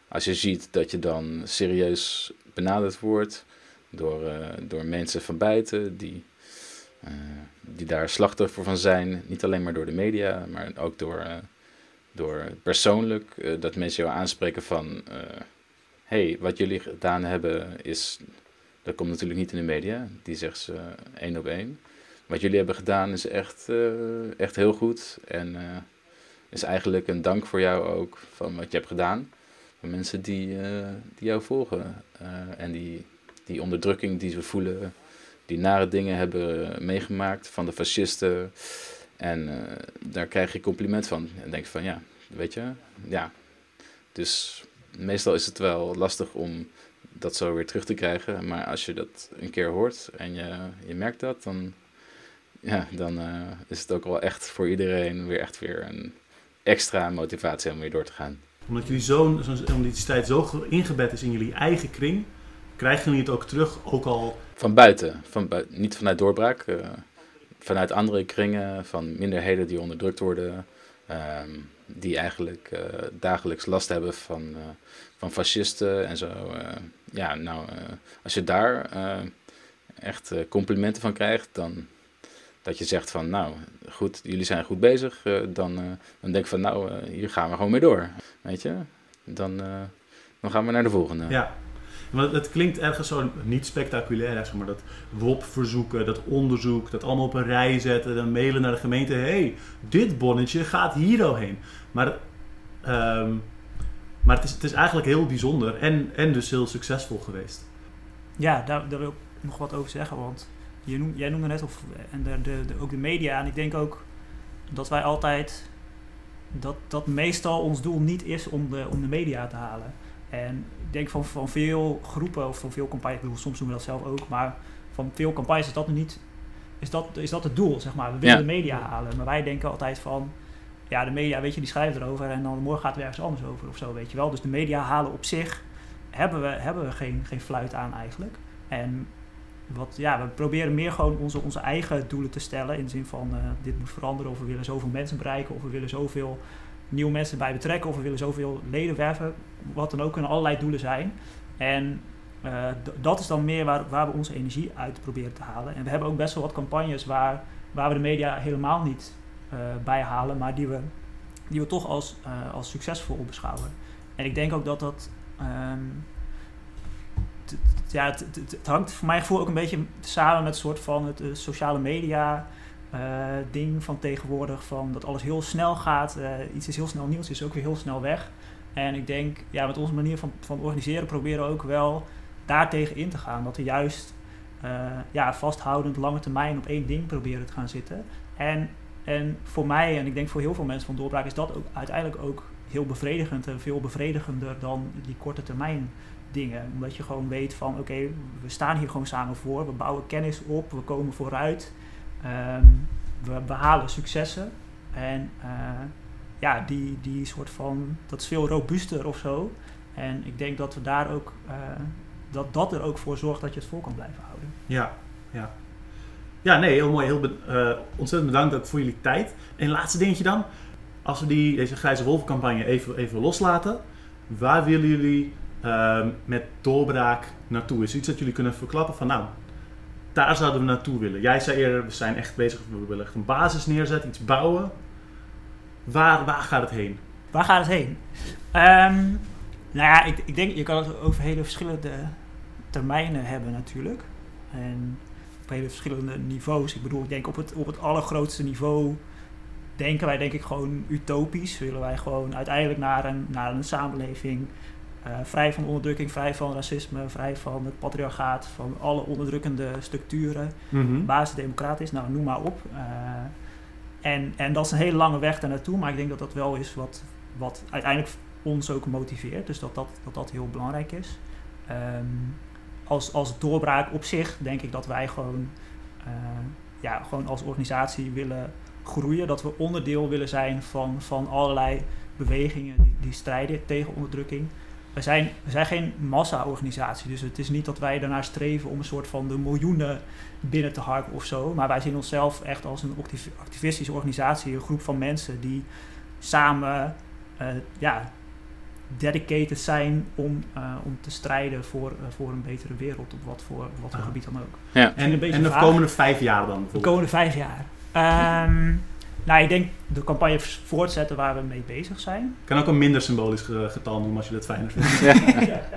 als je ziet dat je dan serieus benaderd wordt door, door mensen van buiten die, die daar slachtoffer van zijn. Niet alleen maar door de media, maar ook door door persoonlijk uh, dat mensen jou aanspreken van, uh, hey, wat jullie gedaan hebben is, dat komt natuurlijk niet in de media, die zegt ze uh, één op één. Wat jullie hebben gedaan is echt, uh, echt heel goed en is eigenlijk een dank voor jou ook van wat je hebt gedaan. Voor mensen die, die jou volgen en die, die onderdrukking die ze voelen, die nare dingen hebben meegemaakt van de fascisten. En daar krijg je compliment van. En denk van ja, weet je, ja. Dus meestal is het wel lastig om dat zo weer terug te krijgen. Maar als je dat een keer hoort en je, je merkt dat, dan, ja, dan uh, is het ook wel echt voor iedereen weer echt weer een extra motivatie om weer door te gaan. Omdat jullie zo'n zo, tijd zo ingebed is in jullie eigen kring, krijgen jullie het ook terug, ook al... Van buiten, van buiten niet vanuit doorbraak. Uh, vanuit andere kringen, van minderheden die onderdrukt worden, ehm, die eigenlijk uh, dagelijks last hebben van, van fascisten en zo. Ja, nou, als je daar echt complimenten van krijgt, dan dat je zegt van, nou, goed, jullie zijn goed bezig, dan, dan denk ik van, nou, hier gaan we gewoon mee door, weet je. Dan, dan gaan we naar de volgende. Ja, want het klinkt ergens zo niet spectaculair, zeg maar dat WOP-verzoeken, dat onderzoek, dat allemaal op een rij zetten, dan mailen naar de gemeente: hé, hey, dit bonnetje gaat hier doorheen. Maar, um, maar het, is, het is eigenlijk heel bijzonder en, en dus heel succesvol geweest. Ja, daar, daar wil ik nog wat over zeggen, want je noem, jij noemde net of, en de, de, de, ook de media, en ik denk ook dat wij altijd dat, dat meestal ons doel niet is om de, om de media te halen. En ik denk van, van veel groepen of van veel campagnes, ik bedoel, soms doen we dat zelf ook, maar van veel campagnes is dat nog niet, is dat, is dat het doel, zeg maar. We willen de media halen, maar wij denken altijd van, ja, de media, weet je, die schrijven erover en dan morgen gaat het ergens anders over of zo, weet je wel. Dus de media halen op zich hebben we, hebben we geen, geen fluit aan eigenlijk. En wat, ja, we proberen meer gewoon onze, onze eigen doelen te stellen. In de zin van, uh, dit moet veranderen of we willen zoveel mensen bereiken of we willen zoveel nieuwe mensen bij betrekken of we willen zoveel leden werven. Wat dan ook kunnen allerlei doelen zijn. En uh, dat is dan meer waar, waar we onze energie uit proberen te halen. En we hebben ook best wel wat campagnes waar, waar we de media helemaal niet uh, bij halen, maar die we, die we toch als, als succesvol beschouwen. En ik denk ook dat dat. Um, ja, het, het, hangt voor mijn gevoel ook een beetje samen met een soort van het sociale media uh, ding van tegenwoordig. Van dat alles heel snel gaat. Uh, iets is heel snel nieuws, is ook weer heel snel weg. En ik denk, ja, met onze manier van, van organiseren proberen we ook wel daartegen in te gaan. Dat we juist ja, vasthoudend lange termijn op één ding proberen te gaan zitten. En, en voor mij, en ik denk voor heel veel mensen van doorbraak, is dat ook uiteindelijk ook heel bevredigend en veel bevredigender dan die korte termijn dingen. Omdat je gewoon weet van oké, we staan hier gewoon samen voor, we bouwen kennis op, we komen vooruit. Um, we behalen successen. En uh, ja, die, die soort van, dat is veel robuuster of zo. En ik denk dat we daar ook, uh, dat dat er ook voor zorgt dat je het vol kan blijven houden. Ja, ja. Ja, nee, heel mooi. Heel be uh, ontzettend bedankt voor jullie tijd. En laatste dingetje dan. Als we die, deze Grijze Wolvencampagne even, even loslaten. Waar willen jullie uh, met doorbraak naartoe? Is iets dat jullie kunnen verklappen van nou, daar zouden we naartoe willen. Jij zei eerder, we zijn echt bezig, we willen echt een basis neerzetten, iets bouwen. Waar, waar gaat het heen? Waar gaat het heen? Um, Nou ja, ik, ik denk, je kan het over hele verschillende termijnen hebben natuurlijk. En op hele verschillende niveaus. Ik bedoel, ik denk op het, op het allergrootste niveau denken wij denk ik gewoon utopisch. Willen wij gewoon uiteindelijk naar een, naar een samenleving uh, vrij van onderdrukking, vrij van racisme, vrij van het patriarchaat, van alle onderdrukkende structuren, Mhm. basisdemocratisch, nou noem maar op. Uh, en, en dat is een hele lange weg daar naartoe, maar ik denk dat dat wel is wat, wat uiteindelijk ons ook motiveert. Dus dat dat, dat, dat heel belangrijk is. Um, als, als doorbraak op zich denk ik dat wij gewoon, uh, ja, gewoon als organisatie willen groeien. Dat we onderdeel willen zijn van, van allerlei bewegingen die, die strijden tegen onderdrukking. We zijn, we zijn geen massa-organisatie, dus het is niet dat wij daarnaar streven om een soort van de miljoenen binnen te harken of zo. Maar wij zien onszelf echt als een activistische organisatie, een groep van mensen die samen uh, ja, dedicated zijn om, uh, om te strijden voor, uh, voor een betere wereld, op wat voor, wat voor Ja. gebied dan ook. Ja. En, beetje en de vaag. komende vijf jaar dan? De komende vijf jaar. Ehm, nou, ik denk de campagne voortzetten waar we mee bezig zijn. Ik kan ook een minder symbolisch ge- getal noemen als je dat fijner vindt. [laughs]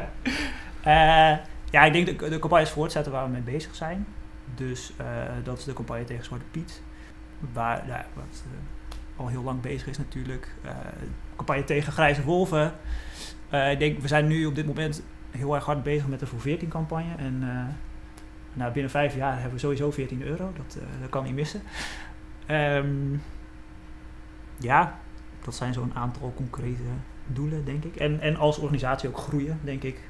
Eh, ja, ik denk de, de campagnes voortzetten waar we mee bezig zijn. Dus eh, dat is de campagne tegen Zwarte Piet. Waar, ja, wat eh, al heel lang bezig is natuurlijk. Eh, campagne tegen Grijze Wolven. Eh, ik denk, we zijn nu op dit moment heel erg hard bezig met de Voor 14 campagne. En eh, nou, binnen vijf jaar hebben we sowieso 14 euro. Dat, eh, dat kan niet missen. Ehm, ja, dat zijn zo'n aantal concrete doelen, denk ik. En, en als organisatie ook groeien, denk ik.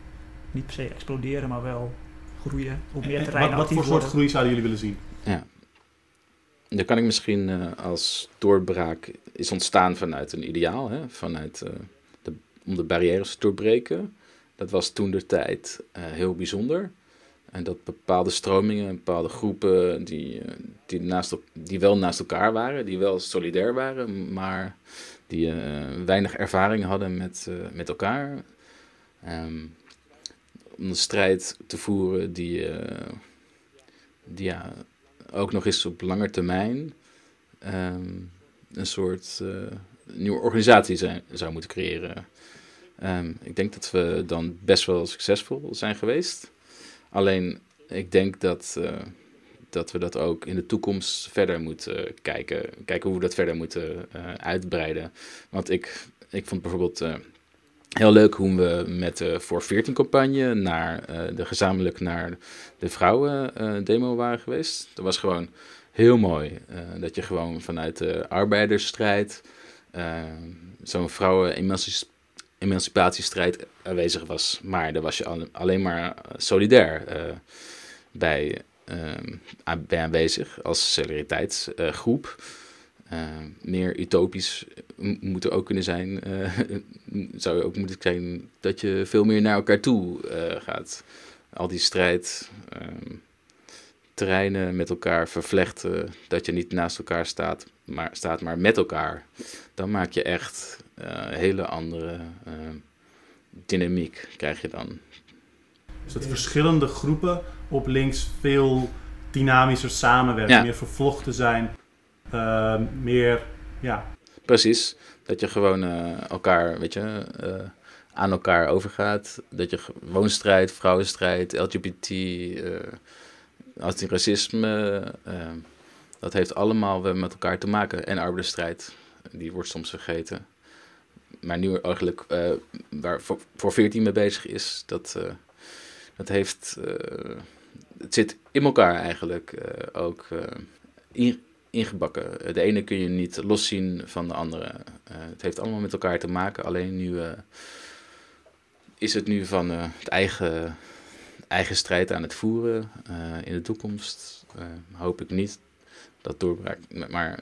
Niet per se exploderen, maar wel groeien. Op meer En terreinen wat, wat voor soort groei zouden jullie willen zien? Ja. Dan kan ik misschien eh, als doorbraak is ontstaan vanuit een ideaal, hè? Vanuit, eh, de, om de barrières te doorbreken. Dat was toen de tijd eh, heel bijzonder. En dat bepaalde stromingen, bepaalde groepen die, eh, die, naast, die wel naast elkaar waren, die wel solidair waren, maar die eh, weinig ervaring hadden met, eh, met elkaar. Ehm, om een strijd te voeren die, die ja, ook nog eens op lange termijn ehm, een soort nieuwe organisatie zou moeten creëren. Ehm, ik denk dat we dan best wel succesvol zijn geweest. Alleen ik denk dat, eh, dat we dat ook in de toekomst verder moeten kijken. Kijken hoe we dat verder moeten eh, uitbreiden. Want ik, ik vond bijvoorbeeld eh, heel leuk hoe we met de Voor 14 campagne naar de gezamenlijk naar de vrouwen demo waren geweest. Dat was gewoon heel mooi. dat je gewoon vanuit de arbeidersstrijd zo'n vrouwen emancipatiestrijd aanwezig was. Maar daar was je al- alleen maar solidair eh, bij, ehm, bij aanwezig als solidariteitsgroep. Eh, meer utopisch moet er ook kunnen zijn. eh, [laughs] zou je ook moeten zijn dat je veel meer naar elkaar toe eh, gaat. Al die strijd, ehm, terreinen met elkaar vervlechten, dat je niet naast elkaar staat, maar, staat, maar met elkaar. Dan maak je echt eh, hele andere ehm, dynamiek, krijg je dan. Dus dat verschillende groepen op links veel dynamischer samenwerken, Ja. meer vervlochten zijn, eh, meer, ja, Precies, dat je gewoon eh, elkaar, weet je, eh, aan elkaar overgaat. Dat je woonstrijd, vrouwenstrijd, LGBT, eh antiracisme, eh, dat heeft allemaal met elkaar te maken. En arbeidsstrijd, die wordt soms vergeten. Maar nu eigenlijk eh, waar voor, voor 14 mee bezig is, dat, eh, dat heeft, eh, het zit in elkaar eigenlijk ook in, ingebakken. De ene kun je niet loszien van de andere. Het heeft allemaal met elkaar te maken. Alleen nu is het nu van het eigen, eigen strijd aan het voeren. In de toekomst hoop ik niet dat doorbraak, maar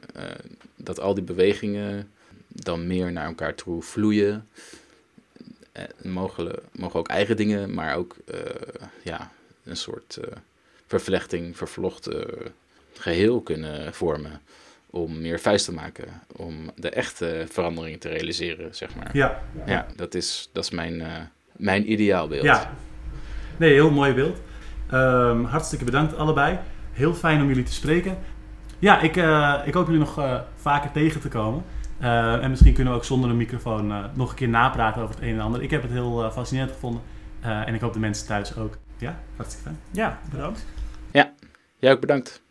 dat al die bewegingen dan meer naar elkaar toe vloeien. Eh, mogen, mogen ook eigen dingen, maar ook eh, ja, een soort eh, vervlechting, vervlochten geheel kunnen vormen. Om meer vuist te maken. Om de echte verandering te realiseren, zeg maar. ja. Ja, dat is, dat is mijn, mijn ideaalbeeld. Ja. Nee, heel mooi beeld. Ehm, hartstikke bedankt allebei. Heel fijn om jullie te spreken. Ja, ik, ik hoop jullie nog vaker tegen te komen. Eh, en misschien kunnen we ook zonder een microfoon eh, nog een keer napraten over het een en ander. Ik heb het heel eh, fascinerend gevonden. En ik hoop de mensen thuis ook. Ja, hartstikke fijn. Ja, bedankt. Jij ook bedankt.